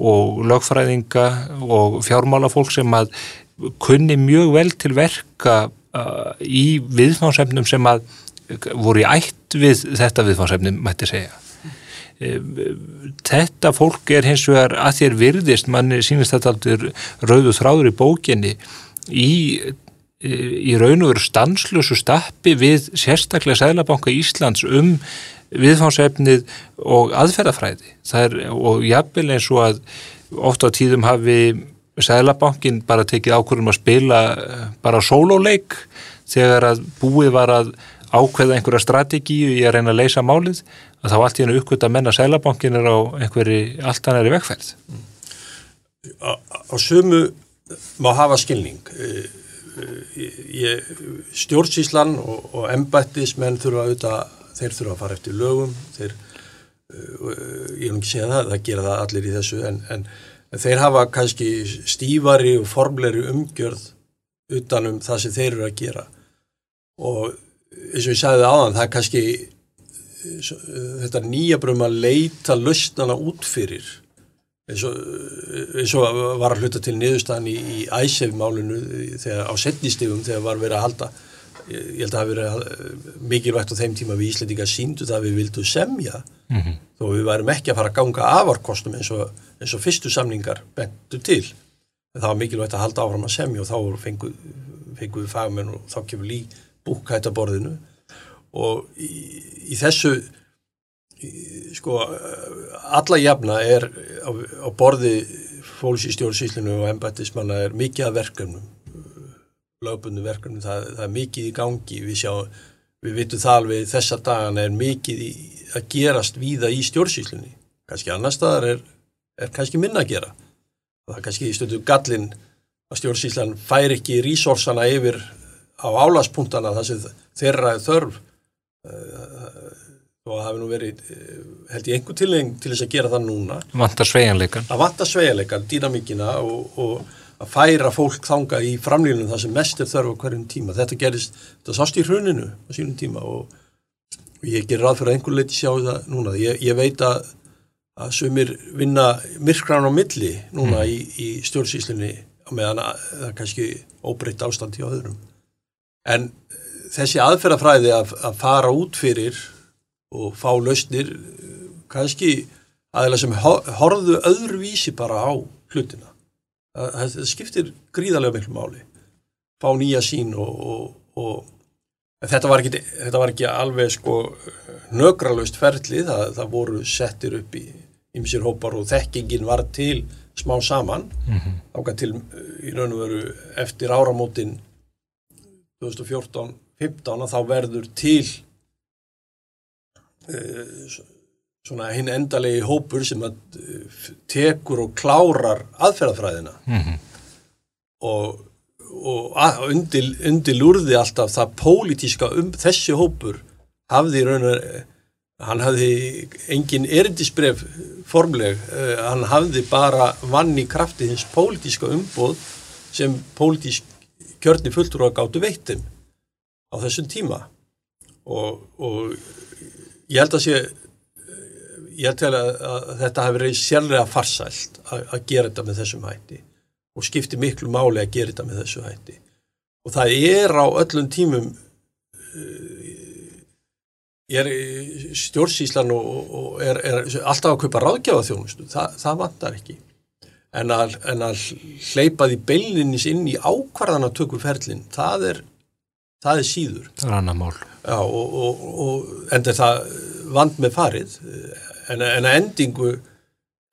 og lögfræðinga og fjármálafólk sem að kunni mjög vel til verka uh, í viðfánsefnum sem að voru í ætt við þetta viðfánsefnum mætti segja þetta fólk er hins vegar að þér virðist, manni sínist þetta aldrei rauðu þráður í bókinni í, í raun og veru stanslösu stappi við sérstaklega Sælabanka Íslands um viðfánsefnið og aðferðafræði. Er, og jafnvel eins og að ofta á tíðum hafi Sælabankin bara tekið ákvörðum að spila bara sóluleik þegar að búið var að ákveða einhverja strategíu í að reyna að leysa málið að þá allt í hennu uppgötta að menna sælabankin er á einhverju allt annari vegferð. Á, á sömu má hafa skilning. E, e, stjórnsíslan og, og embættismenn þurfa auðvitað, þeir þurfa að fara eftir lögum þeir, e, ég vil ekki segja það, það gera það allir í þessu en, en þeir hafa kannski stífari og formleri umgjörð utanum það sem þeir eru að gera. Og eins og ég sagði áðan, það er kannski þetta nýja brum að leita lustnana út fyrir. Eins og, eins og var að hluta til niðurstaðan í, í æsef-málinu á setnistegum þegar var verið að halda. Ég held að það hafi verið mikilvægt á þeim tíma við Íslandinga síndu það við vildum semja. Mm -hmm. þó við værum ekki að fara að ganga afarkostum eins og, eins og fyrstu samningar bentu til. Það var mikilvægt að halda áfram að semja og þá fenguð fengu fagmenn og þá kemur lí búkæta borðinu og í, í þessu í, sko alla jafna er á, á borði fólks í stjórnsýslinu og embættismanna er mikið af verkefnum lögbundu verkefnum, það, það er mikið í gangi. Við sjá, við vitum það alveg þessa dagana er mikið í, að gerast víða í stjórnsýslunni. Kannski annar staðar er, er kannski minna að gera. Það er kannski í stundu gallin að stjórnsýslan fær ekki rísorsana yfir á álaspunktana þar sem þeirra er þörf og það hefur nú verið held ég einhver tilheng til þess að gera það núna. Vantar sveigjanleikan að vanta sveigjanleikan, dýnamíkina og, og að færa fólk þanga í framlýnum það sem mest er þörf á hverjum tíma. Þetta gerist, þetta sást í hruninu á sínum tíma og, og ég ger ráð fyrir að einhver leiti sjá það núna. Ég, ég veit að, að sumir vinna myrkran á milli núna mm. í, í stjórnsýslinni meðan að það er kannski óbreytt ástand hjá öðrum en þessi aðferðafræði að, að fara út fyrir og fá lausnir kannski aðeins sem horfðu öðruvísi bara á hlutina. Það, það skiptir gríðarlega miklu máli. Fá nýja sín og, og, og þetta, var ekki, þetta var ekki alveg sko nögralöst ferli, það, það voru settir upp í ymsir hópar og þekkingin var til smá saman. Mm -hmm. ákvað til í raun og veru eftir áramótin 2014-15 að þá verður til uh, svona hinn endalegi hópur sem að tekur og klárar aðferðafræðina mm -hmm. og, og að, undir, undir lúrði alltaf það pólitíska um þessi hópur hafði raunar hann hafði engin erindisbref formleg, uh, hann hafði bara vann í krafti hins pólitíska umbóð sem pólitísk kjörni fulltur og gáttu veittum á þessum tíma. Og, og ég held að sé ég tel að, að þetta hafi reyðið sérlega farsælt að, að gera þetta með þessum hætti. Og skipti miklu máli að gera þetta með þessu hætti. Og það er á öllum tímum ég er stjórnsíslan og, og er, er alltaf að kaupa ráðgjáða þjónustu, það, það vantar ekki en að, en að hleypa því beilinis inn í ákvarðanatökuferlin, það er það er síður. Það er annar mál. Já og, og, og endur það vand með farið en, en að endingu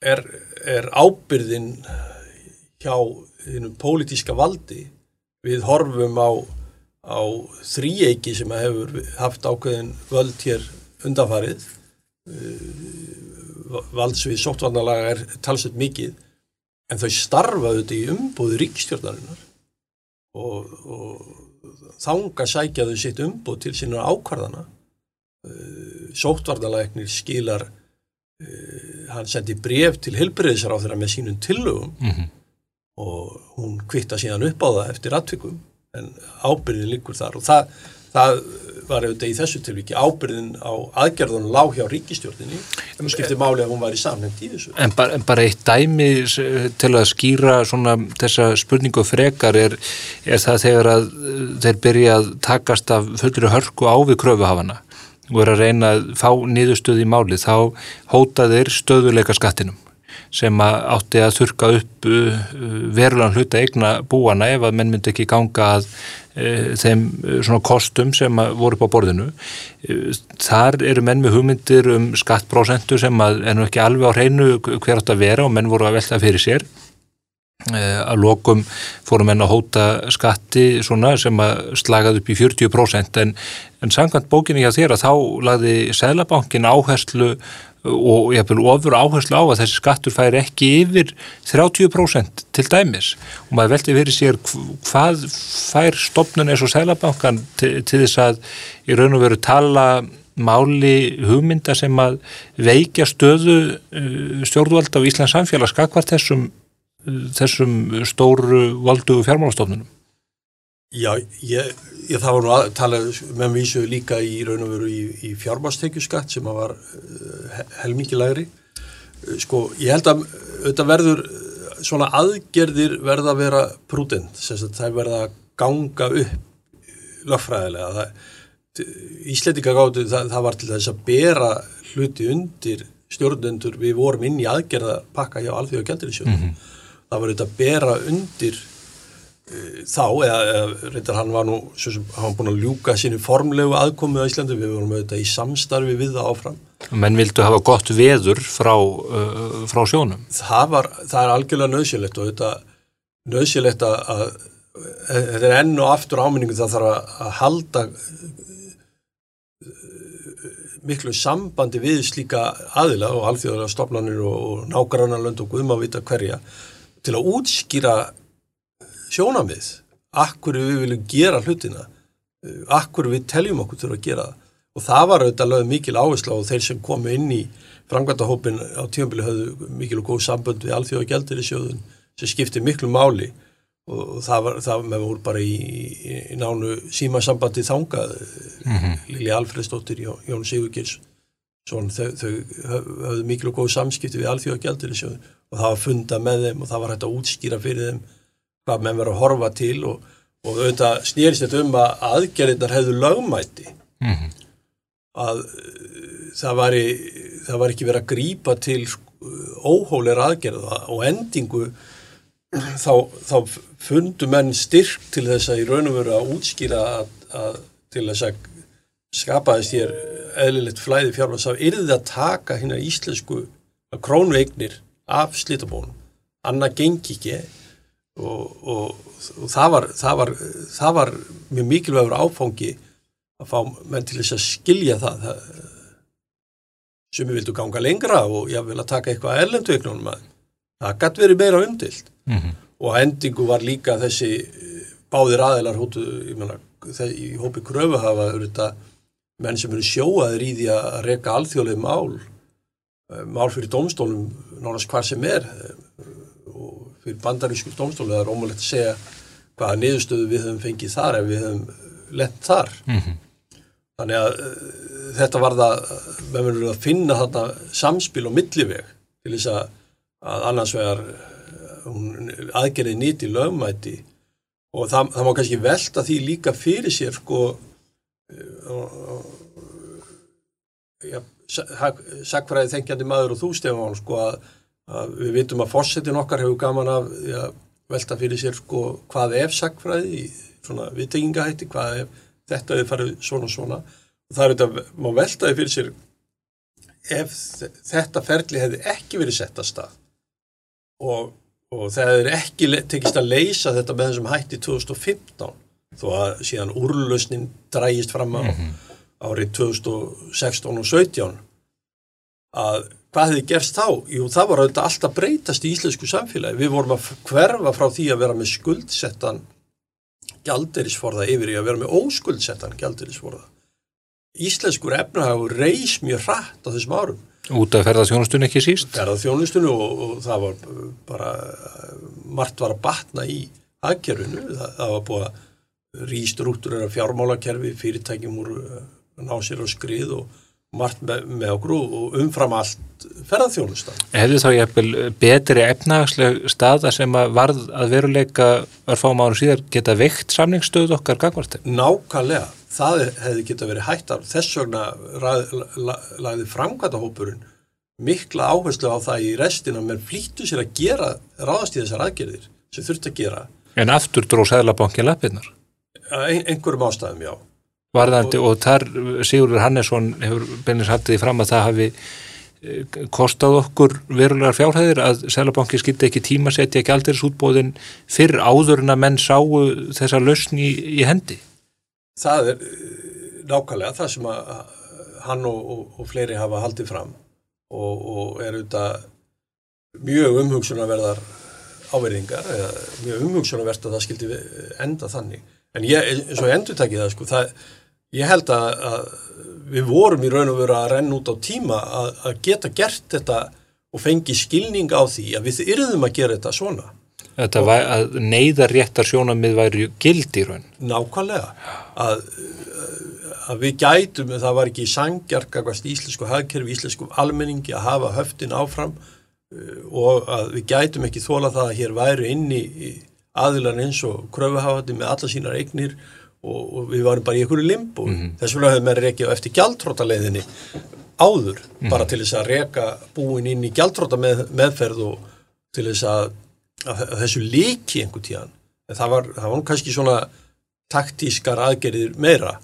er, er ábyrðin hjá þínum pólitíska valdi við horfum á, á þrýeiki sem hefur haft ákveðin völd hér undanfarið valdsvið sóttvarnalaga er talsett mikið en þau starfaðu þetta í umbúðu ríkstjórnarinnar og, og þanga sækjaðu sitt umbúð til sína ákvarðana. Sóttvarnalagnir skilar Uh, hann sendi bref til helbriðisar á þeirra með sínum tillögum. Mm -hmm. og hún kvitta síðan upp á það eftir aðtvikum en ábyrðin líkur þar. Og það, það var auðvitað í þessu tilviki ábyrðin á aðgerðunum lág hjá ríkistjórninni og skipti máli að hún var í samnefnd í þessu. En bara, en bara eitt dæmi til að skýra svona þessa spurningu frekar er, er það þegar að þeir byrja að takast af fullri hörku á við kröfuhafana og er að reyna að fá niðurstöð í máli þá hótaðir stöðuleika skattinum sem átti að þurka upp uh, verulegan hluta eigna búana ef að menn myndi ekki ganga að uh, þeim uh, svona kostum sem voru upp á borðinu. Þar eru menn með hugmyndir um skattprósentu sem er nú ekki alveg á hreinu hver átt að vera og menn voru að velta fyrir sér að lokum fórum enn að hóta skatti svona sem að slagað upp í 40% en, en samkvæmt bókinni hjá þér að þá lagði Sælabankin áherslu og ég hef vel ofur áherslu á að þessi skattur færi ekki yfir 30% til dæmis og maður veldi fyrir sér hvað fær stopnun eins og Sælabankan til, til þess að í raun og veru tala máli hugmynda sem að veikja stöðu stjórnvalda á Íslands samfélags skakvart þessum þessum stóru valdu fjármálastofnunum? Já, ég, ég það var nú að tala með vísu líka í raun og veru í, í fjármálstekjuskatt sem var uh, helmikið læri. Sko, ég held að þetta verður svona aðgerðir verða að vera prudent, þess að það verða að ganga upp lögfræðilega. Ísletika gáttu það, það var til þess að bera hluti undir stjórnendur við vorum inn í aðgerða pakka hjá Alþjóða Gjaldirisjóðum. Mm -hmm það var auðvitað að bera undir þá, eða, reyndar hann var nú, sem hann búin að ljúka sínu formlegu aðkomu á Íslandi, við vorum auðvitað í samstarfi við það áfram. Menn vildu hafa gott veður frá, uh, frá sjónum. Það var, það er algjörlega nöðsynlegt og auðvitað nöðsynlegt að, að þetta er enn og aftur áminningu það þarf að, halda miklu sambandi við slíka aðila og alþjóðlega stofnanir og, og nágrannarlönd og guðum að vita hverja til að útskýra sjónamið akkur við viljum gera hlutina? Akkur við teljum okkur til að gera það? Og það var auðvitað lögð mikil áhersla og þeir sem komu inn í frangvæntahópin á tíumbili höfðu mikil og góð sambönd við alþjóða gældir í sjóðun sem skipti miklu máli. Og það var, það með voru bara í, í, í nánu símasambandi þangað. Mm -hmm. Lili Alfredsdóttir, Jón Sigurgils svona þau, þau höfðu mikil og góð samskipti við alþjóða gældir í sjóðun og það var funda með þeim og það var hægt að útskýra fyrir þeim hvað menn verið að horfa til og, og auðvitað snýrist þetta um að aðgerðinar hefðu lögmæti. Mm -hmm. að það var, í, það var ekki verið að grípa til óhólir aðgerða og endingu þá, þá fundu menn styrk til þess að í raun og veru að útskýra að, að til þess að skapaðist hér eðlilegt flæði fjármans af yrðið að taka hérna íslensku krónveignir af slitabónum. Annað gengi ekki og, og, og það, var, það, var, það var mjög mikilvægur áfangi að fá menn til þess að skilja það, það sem við vildum ganga lengra og ég vil að taka eitthvað erlendu eignunum að það gæti verið meira umdilt mm -hmm. og endingu var líka þessi báðir aðeinar hótu, mena, í hópi kröfu hafa þetta, menn sem eru sjóaðir í því að reyka alþjóðlega mál eh, mál fyrir domstólum nánast hvar sem er eh, og fyrir bandarísku domstólu það er ómulegt að segja hvaða niðurstöðu við höfum fengið þar ef við höfum lett þar mm -hmm. þannig að þetta var það við verðum að finna þetta samspil og milliveg til þess að, að annars vegar aðgerðið nýti lögmæti og það, það má kannski velta því líka fyrir sér sko uh, ja, sagfræði þengjandi maður og þú Stefán sko að, að við vitum að fórsetin okkar hefur gaman af ja, velta fyrir sér sko hvað ef sagfræði svona viðtegningahætti hvað ef þetta hefur farið svona svona og það er þetta, má veltaði fyrir sér ef þetta ferli hefði ekki verið sett að stað og og það er ekki tekist að leysa þetta með þessum hætti 2015 þó að síðan úrlausnin drægist fram á mm -hmm. árið 2016 og 17 að hvað hefði gerst þá? Jú, það var auðvitað alltaf breytast í íslensku samfélagi. Við vorum að hverfa frá því að vera með skuldsettan gjaldirisforða yfir í að vera með óskuldsettan gjaldirisforða. Íslenskur efnahagur reys mjög hratt á þessum árum Út af ferðarþjónustunni ekki síst? Ferðarþjónustunni og, og það var bara, margt var að batna í aðgerfinu, það, það var búið að rýstrúttur er að fjármálakerfi, fyrirtækjum úr ná sér á skrið og margt með, með okkur og umfram allt ferðarþjónustan. Hefði þá jæfnvel betri efnagsleg staða sem að varð að veruleika örfám ára síðar geta veikt samningsstöð okkar gangvartir? Nákvæmlega það hefði geta verið hættar þess vegna lagði framkvæmtahópurinn mikla áherslu á það í restina menn flýttu sér að gera ráðast í þessar aðgerðir sem þurft að gera En aftur dróð Sæðlabankin lappinnar? Ein, einhverjum ástæðum, já Varðandi, og, þar Sigurður Hannesson hefur beinins haldið fram að það hafi eh, kostað okkur verulegar fjárhæðir að Sælabanki skildi ekki tímasetja gældirisútbóðin fyrr áður en að menn sáu þessa lausn í, í hendi? Það er eh, nákvæmlega það sem að hann og, og, og fleiri hafa haldið fram og, og er auðvitað mjög umhugsunarverðar áverðingar eða mjög umhugsunarverðt að það skildi enda þannig. En ég, eins og ég endur takið það sko það, ég held að, að við vorum í raun og veru að renna út á tíma að, að geta gert þetta og fengi skilning á því að við yrðum að gera þetta svona Þetta var að neyðar réttar sjónamið væri gild í raun. Nákvæmlega. Að, að við gætum, það var ekki sangjarkakast íslensku hagkerfi, íslensku almenningi að hafa höftin áfram uh, og að við gætum ekki þóla það að hér væri inni aðilan eins og kröfuhafandi með alla sínar eignir og, og við varum bara í einhverju limbo. Mm -hmm. Þess vegna höfum við reykjað eftir gjaldtrótaleiðinni áður, mm -hmm. bara til þess að reyka búin inn í gjaldtróta með, meðferð og til þess að að, að þessu líki einhvern tíðan en það var, það var kannski svona taktískar aðgerðir meira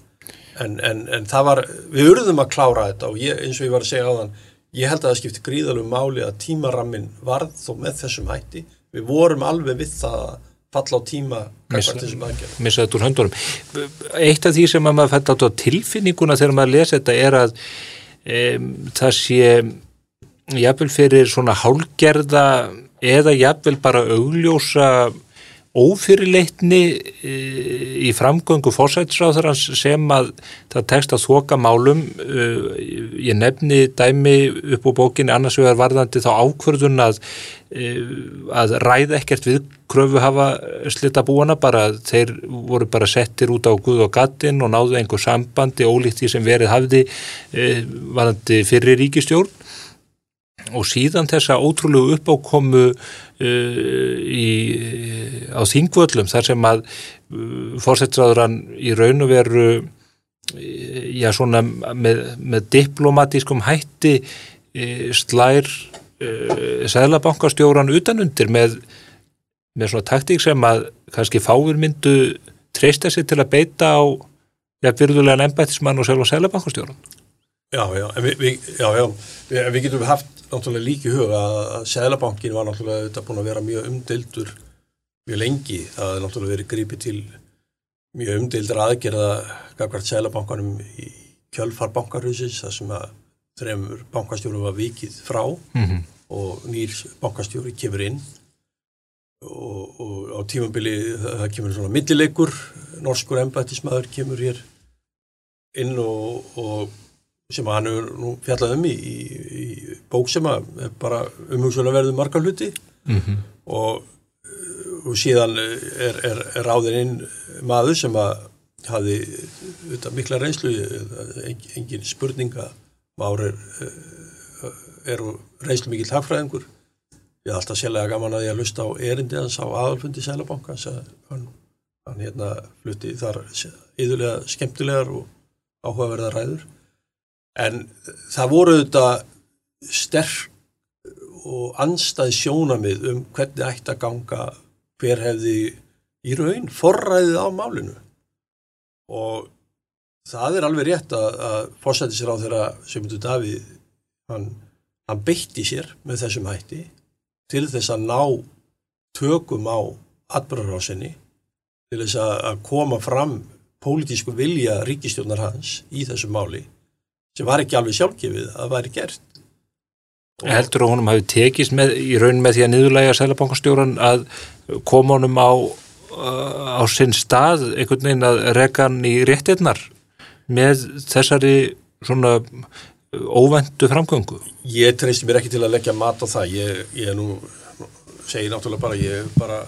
en, en, en það var við urðum að klára þetta og ég, eins og ég var að segja á þann ég held að það skipti gríðalum máli að tímarammin varð þó með þessum hætti við vorum alveg við það að falla á tíma Missa- þetta úr höndunum. Eitt af því sem að maður fætt átt á tilfinninguna þegar maður lesa þetta er að um, það sé jafnvel fyrir svona hálgerða eða jafnvel bara augljósa ófyrirleitni e, í framgöngu fórsætisráðurans sem að það tekst að þoka málum. E, ég nefni dæmi upp á bókinni annars vegar varðandi þá ákvörðun að, e, að ræða ekkert við kröfu hafa slita búana bara þeir voru bara settir út á Guð og Gattin og náðu einhver sambandi ólíkt því sem verið hafði varðandi fyrir ríkistjórn og síðan þessa ótrúlegu uppákomu uh, í, á þingvöllum þar sem að uh, fórsettraðurann í raun og veru uh, já svona með, með diplomatískum hætti uh, slær uh, sæðlabankastjóran utanundir með, með svona taktík sem að kannski fáir myndu treysta sig til að beita á ja, virðulegan embættismann og sæðlabankastjóran Já, já, en við, við, já, já, við, við getum haft náttúrulega líki hug að, Sælabankin var náttúrulega þetta búin að vera mjög umdeildur mjög lengi. Það er náttúrulega verið grípið til mjög umdeildur aðgerða gafkvært Sælabankanum í kjölfar bankarhusins þar sem að þremur bankastjórum var vikið frá mm -hmm. og nýr bankastjóri kemur inn og, og á tímabili það, kemur svona millileikur norskur embættismæður kemur hér inn og, og sem hann hefur nú fjallað um í, í, í bók sem að er bara umhugsulega verður marga hluti. Mm -hmm. og, og síðan er, er, er ráðin inn maður sem að hafi þetta, mikla reynslu engin, engin spurninga maður er, er reynslu mikill hagfræðingur. Ég er alltaf sérlega gaman að ég að lusta á erindi hans á aðalfundi Sælabankans að hann, hann hérna flutti þar yðurlega skemmtilegar og áhugaverðar ræður en það voru þetta sterk og anstæð sjónamið um hvernig ætti að ganga hver hefði í raun forræðið á málinu. Og það er alveg rétt að, að fórsætti sér á þeirra sem þú Davíð hann, hann beitti sér með þessum hætti til þess að ná tökum á atbyrðarásinni til þess að, að koma fram pólitísku vilja ríkistjónar hans í þessu máli sem var ekki alveg sjálfgefið að væri gert Heldur að honum hafi tekist með, í raun með því að niðurlæga sælabankastjóran að koma honum á, á sinn stað einhvern veginn að reka hann í réttirnar með þessari svona óvendu framgöngu? Ég treysti mér ekki til að leggja mat á það. Ég, ég nú segi náttúrulega bara, ég bara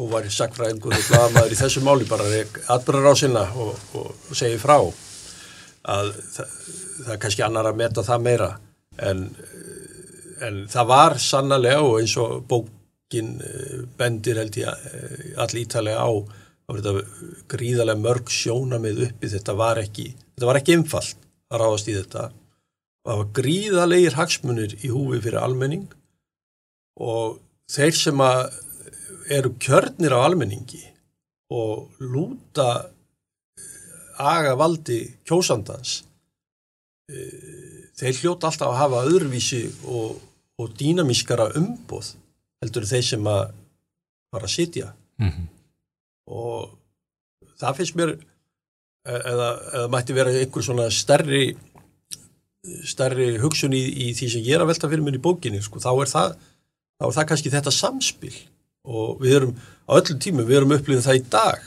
hún var sakfræðingur og blaðmaður í þessu máli bara atbyrðar á sinna og, og, og segi frá að það, það er kannski annar að meta það meira. En, en það var sannlega og eins og bókin bendir held ég allir ítalega á gríðarlega mörg sjónamið uppi. Þetta var ekki, þetta var ekki einfalt að ráðast í þetta. Það var gríðarlegir hagsmunir í húfi fyrir almenning og þeir sem að eru kjörnir á almenningi og lúta aga valdi kjósandans þeir hljóta alltaf að hafa öðruvísi og, og dýnamískara umboð heldur þeir sem að fara að sitja. Mm -hmm. og það finnst mér eða, eða mætti vera einhver svona stærri stærri hugsun í, í því sem ég er að velta fyrir mér í bókinni sko, þá er það þá er það kannski þetta samspil. Og við erum á öllum tímum, við erum upplifið það í dag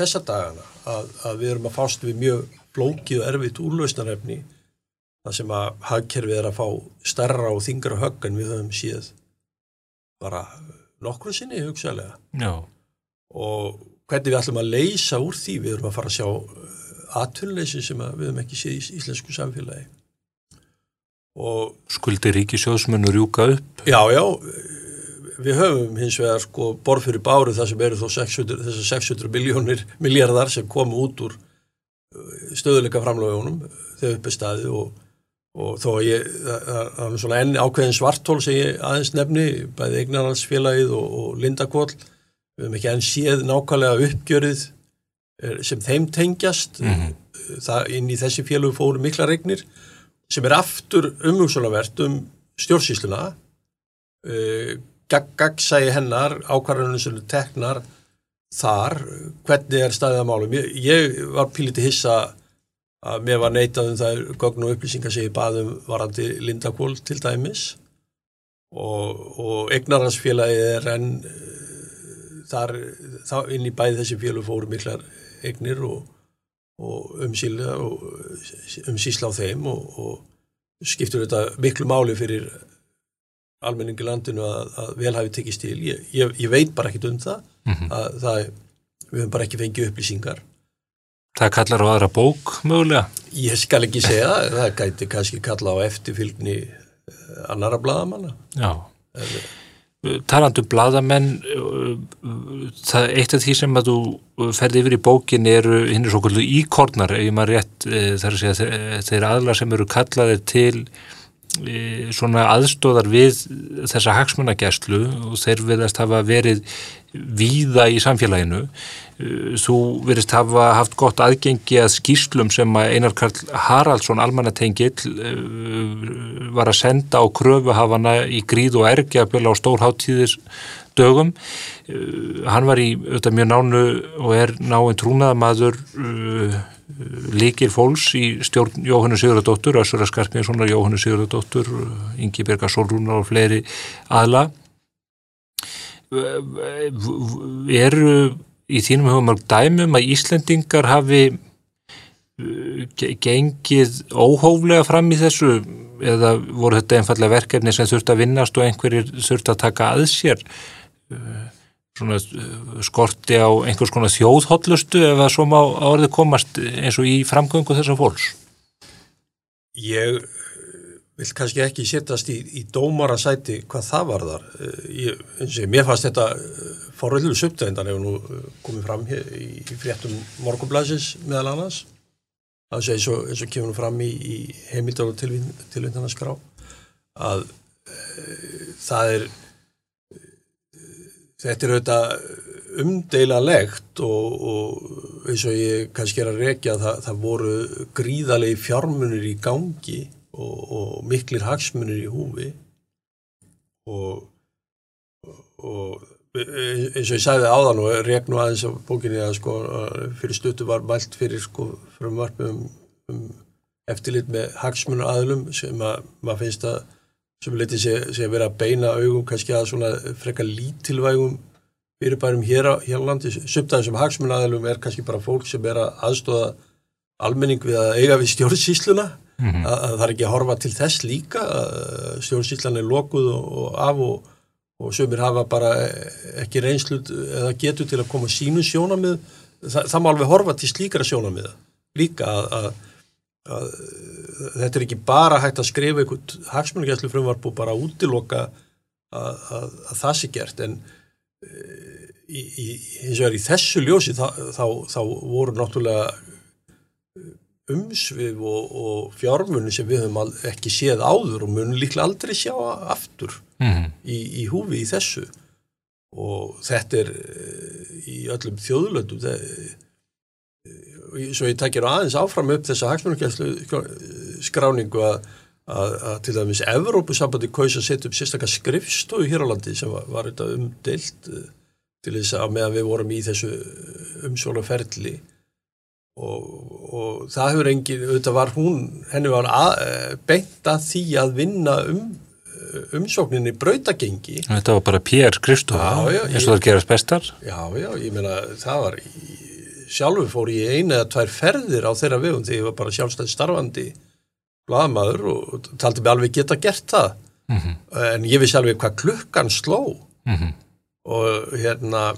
þessa dagana að, að við erum að fást við mjög flókið og erfitt úrlausnarefni það sem að hagkerfið er að fá stærra og þingra högg en við höfum síð bara nokkru sinni hugsaðlega Já. og hvernig við ætlum að leysa úr því við erum að fara að sjá atvinnleysi sem við höfum ekki séð í íslensku samfélagi og Skuldi ríkisjóðsmunur rjúka upp? Já, já, við höfum hins vegar sko borð fyrir báru það sem eru þó 600, þessar 600 miljónir miljardar sem komu út úr stöðuleika framlögunum þegar upp er staðið og og þó að ég, það er svona enn ákveðin svartól sem ég aðeins nefni, bæði eignarhaldsfélagið og, og Lindakól, við höfum ekki enn séð nákvæmlega uppgjörið eh, sem þeim tengjast, það inn í þessi félög fóru mikla regnir sem er aftur umhugsunarvert um stjórnsýsluna, gaggsægi hennar, ákvarðanum sem teknar þar, hvernig er staðið að málum. Ég, ég var píliti hissa að mér var neitað um það gögn og upplýsingar sem ég baðum varandi Lindakól til dæmis og, og eignaransfélagið er enn eh, þar, þá inn í bæði þessi félug fóru miklar eignir og, og umsýla og umsýsla á þeim og, og skiptur þetta miklu máli fyrir almenningi landinu að, að vel hafi tekist til. Ég, ég, ég veit bara ekkit um það, að það við höfum bara ekki fengið upplýsingar Það kallar á aðra bók mögulega. Ég skal ekki segja það, það gæti kannski kalla á eftirfylgni eh, annara bladamanna. Já. Talandu bladamenn, uh, uh, það er eitt af því sem að þú ferði yfir í bókin eru hinn er svo kvöldu íkornar, ef ég maður rétt þar að segja þeir, aðlar sem eru kallaðir til svona aðstóðar við þessa hagsmunagæslu og þeir viðast hafa verið víða í samfélaginu. Uh, Þú verist hafa haft gott aðgengi að skýslum sem Einar Karl Haraldsson, almannatengill, uh, var að senda á kröfuhafana í gríð og ergjafjöl á stórháttíðis dögum. Uh, Hann var í auðvitað mjög nánu og er náinn trúnaðamaður uh, líkir fólks í stjórn Jóhannu Sigurðardóttur, Össura Skarpinssonar, Jóhannu Sigurðardóttur, Ingi Berga Solrúnar og fleiri aðla. Eru í þínum hugum mörg dæmum að Íslendingar hafi ge- gengið óhóflega fram í þessu eða voru þetta einfallega verkefni sem þurft að vinnast og einhverjir þurft að taka að sér uh, svona uh, skorti á einhvers konar þjóðhóllustu ef að svo má orðið komast eins og í framgöngu þessar fólks Ég eh, vil kannski ekki setjast í, í dómarasæti hvað það var þar. Ég, eins og ég, mér fannst þetta forröðlu subtændan hefur nú eh, komið fram í, fréttum morgunblæsis meðal annars. Það sé eins og, og kemur nú fram í, í heimildar og tilvindanaskrá að e, það er þetta er auðvitað umdeilalegt og, og eins og ég kannski er að rekja það, það voru gríðalegi fjármunir í gangi og, og miklir hagsmunir í húfi. Og, og eins og ég sagði áðan og rek nú aðeins á bókinni að sko fyrir stuttu var mælt fyrir sko frumvarpum um, um eftirlit með hagsmunur aðlum sem að maður finnst að sem leiti sé, sé vera að beina augum kannski að svona frekar lítilvægum fyrirbærum hér á hér á landi, subtæðum sem hagsmunnaðalum er kannski bara fólk sem er að aðstóða almenning við að eiga við stjórnsýsluna. Að, að það er ekki að horfa til þess líka að stjórnsýslan er lokuð og, og af og, og sömur hafa bara ekki reynslut eða getur til að koma sínu sjónamið Þa, það má alveg horfa til slíkara sjónamiða líka að, að, að þetta er ekki bara hægt að skrifa einhvern hagsmunugæslu frumvarp og bara útiloka að, að það sé gert en í, í, eins og er í þessu ljósi þá, þá, þá voru náttúrulega umsvið og, og fjármunni sem við höfum ekki séð áður og munum líklega aldrei sjá aftur mm. í, í húfi í þessu og þetta er eh, í öllum þjóðlöndum það, eh, svo ég takir aðeins áfram upp þessa hagsmunarkjæslu skráningu að, að, að til dæmis Evrópusambandi kaus að setja upp sérstaklega skrifstofu hér á landi sem var, var þetta umdeilt eh, til þess að meðan við vorum í þessu umsólaferli og, og það hefur engin, auðvitað var hún henni var að, eh, beint að því að vinna um umsókninni brautagengi. Þetta var bara PR já, eins og það gerast bestar. Já, já, ég meina, það var í, sjálfur fór ég eina eða tvær ferðir á þeirra vegum þegar ég var bara sjálfstæð starfandi blaðamaður og taldi mig alveg geta gert það Mhm. en ég vissi alveg hvað klukkan sló Mhm. og hérna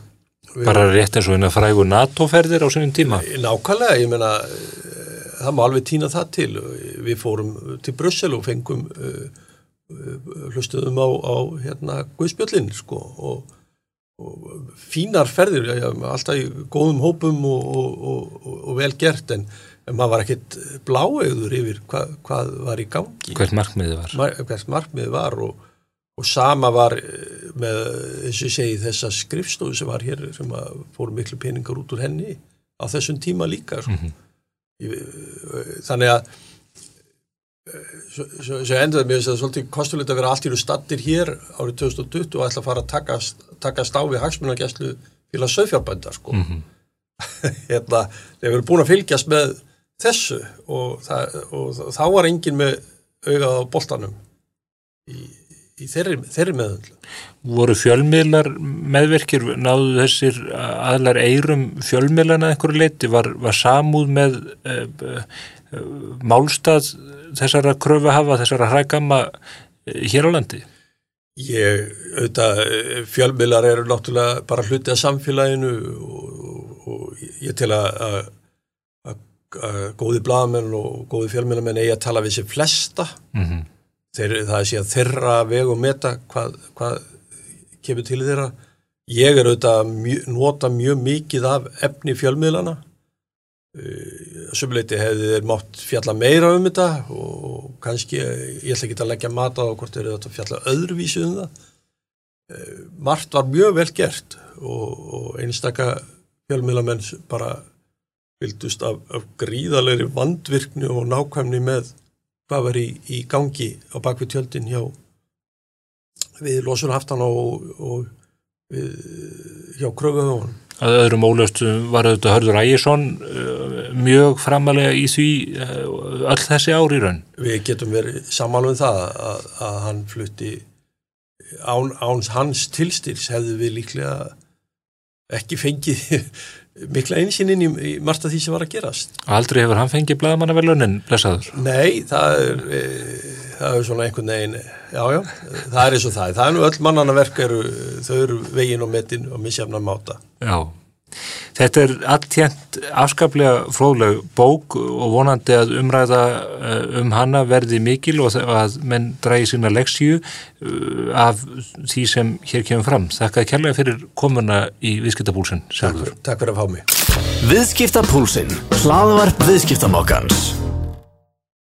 bara rétt eins og hérna frægu NATO-ferðir á sinni tíma nákvæmlega, ég meina eh, það má alveg týna það til við fórum til Brussel og fengum uh, hlustuðum á, á hérna Guðspjöllin sko og fínar ferðir já, já, alltaf í góðum hópum og, og, og, og vel gert en, en maður var ekkit bláegður yfir hvað, hvað var í gangi. Hvert markmiðið var? Mar hvert markmið var og, og sama var eh, með eins og segi þessa skrifstofu sem var hér sem að fóru miklu peningar út úr henni á þessum tíma líka ég, eh, þannig að svo endaði mér þess að svolítið kostulegt að vera allt í nú stattir hér árið 2020 og ætla að fara að takast á við hagsmunargæslu fyrir að söðfjárbænda sko. hérna, þeir eru búin að fylgjast með þessu og, það, og þá var enginn með augað á boltanum í, í þeirri, þeirri meðöndlu. Voru fjölmiðlar meðverkir, náðu þessir aðlar eirum fjölmiðlana einhverju leiti, var, var samúð með uh, uh, málstað þessara kröfu hafa, þessara hrækama uh, hér á landi? Ég, auðvitað, fjölmiðlar eru náttúrulega bara hluti af samfélaginu og, og, ég tel að góði bladamenn og góði fjölmjölamenn eigi að tala við sér flesta mm -hmm. Þeir, það er síðan þeirra veg og meta hvað, hvað kemur til þeirra. Ég er auðvitað mjö, nota mjög mikið af efni fjölmiðlana uh, sömuleyti hefði þeir mátt fjalla meira um þetta og kannski, ég ætla ekki að leggja mata á hvort þeir eru að fjalla öðruvísi um það. Uh, margt var mjög vel gert og, og einstaka fjölmiðlamenn bara vildust af, af gríðalegri vandvirknu og nákvæmni með hvað var í, í gangi á bakvið tjöldin hjá við losunhaftan og, og við, hjá kröfuhöfun. Að öðrum ólöstum var auðvitað Hörður Ægjesson uh, mjög framalega í því uh, öll þessi ári raun. Við getum verið samanlega um það að, að hann flutti án, áns hans tilstyrs hefðu við líklega ekki fengið mikla einsýnin í, margt af því sem var að gerast. Aldrei hefur hann fengið bladamannavelunin, blessaður? Nei, það er, e, það er svona einhvern veginn, já, já, það er eins og það. Það er nú öll mannana verk eru, þau eru vegin og metin og misjafna máta. Já, Þetta er alltjent afskaplega fróðleg bók og vonandi að umræða eh, um hana verði mikil og að menn drægi sína leksíu eh, af því sem hér kemur fram. Þakka kærlega fyrir komuna í Viðskiptabúlsinn. Takk, takk fyrir að fá mig. Viðskiptabúlsinn, hlaðvarp viðskiptamokkans.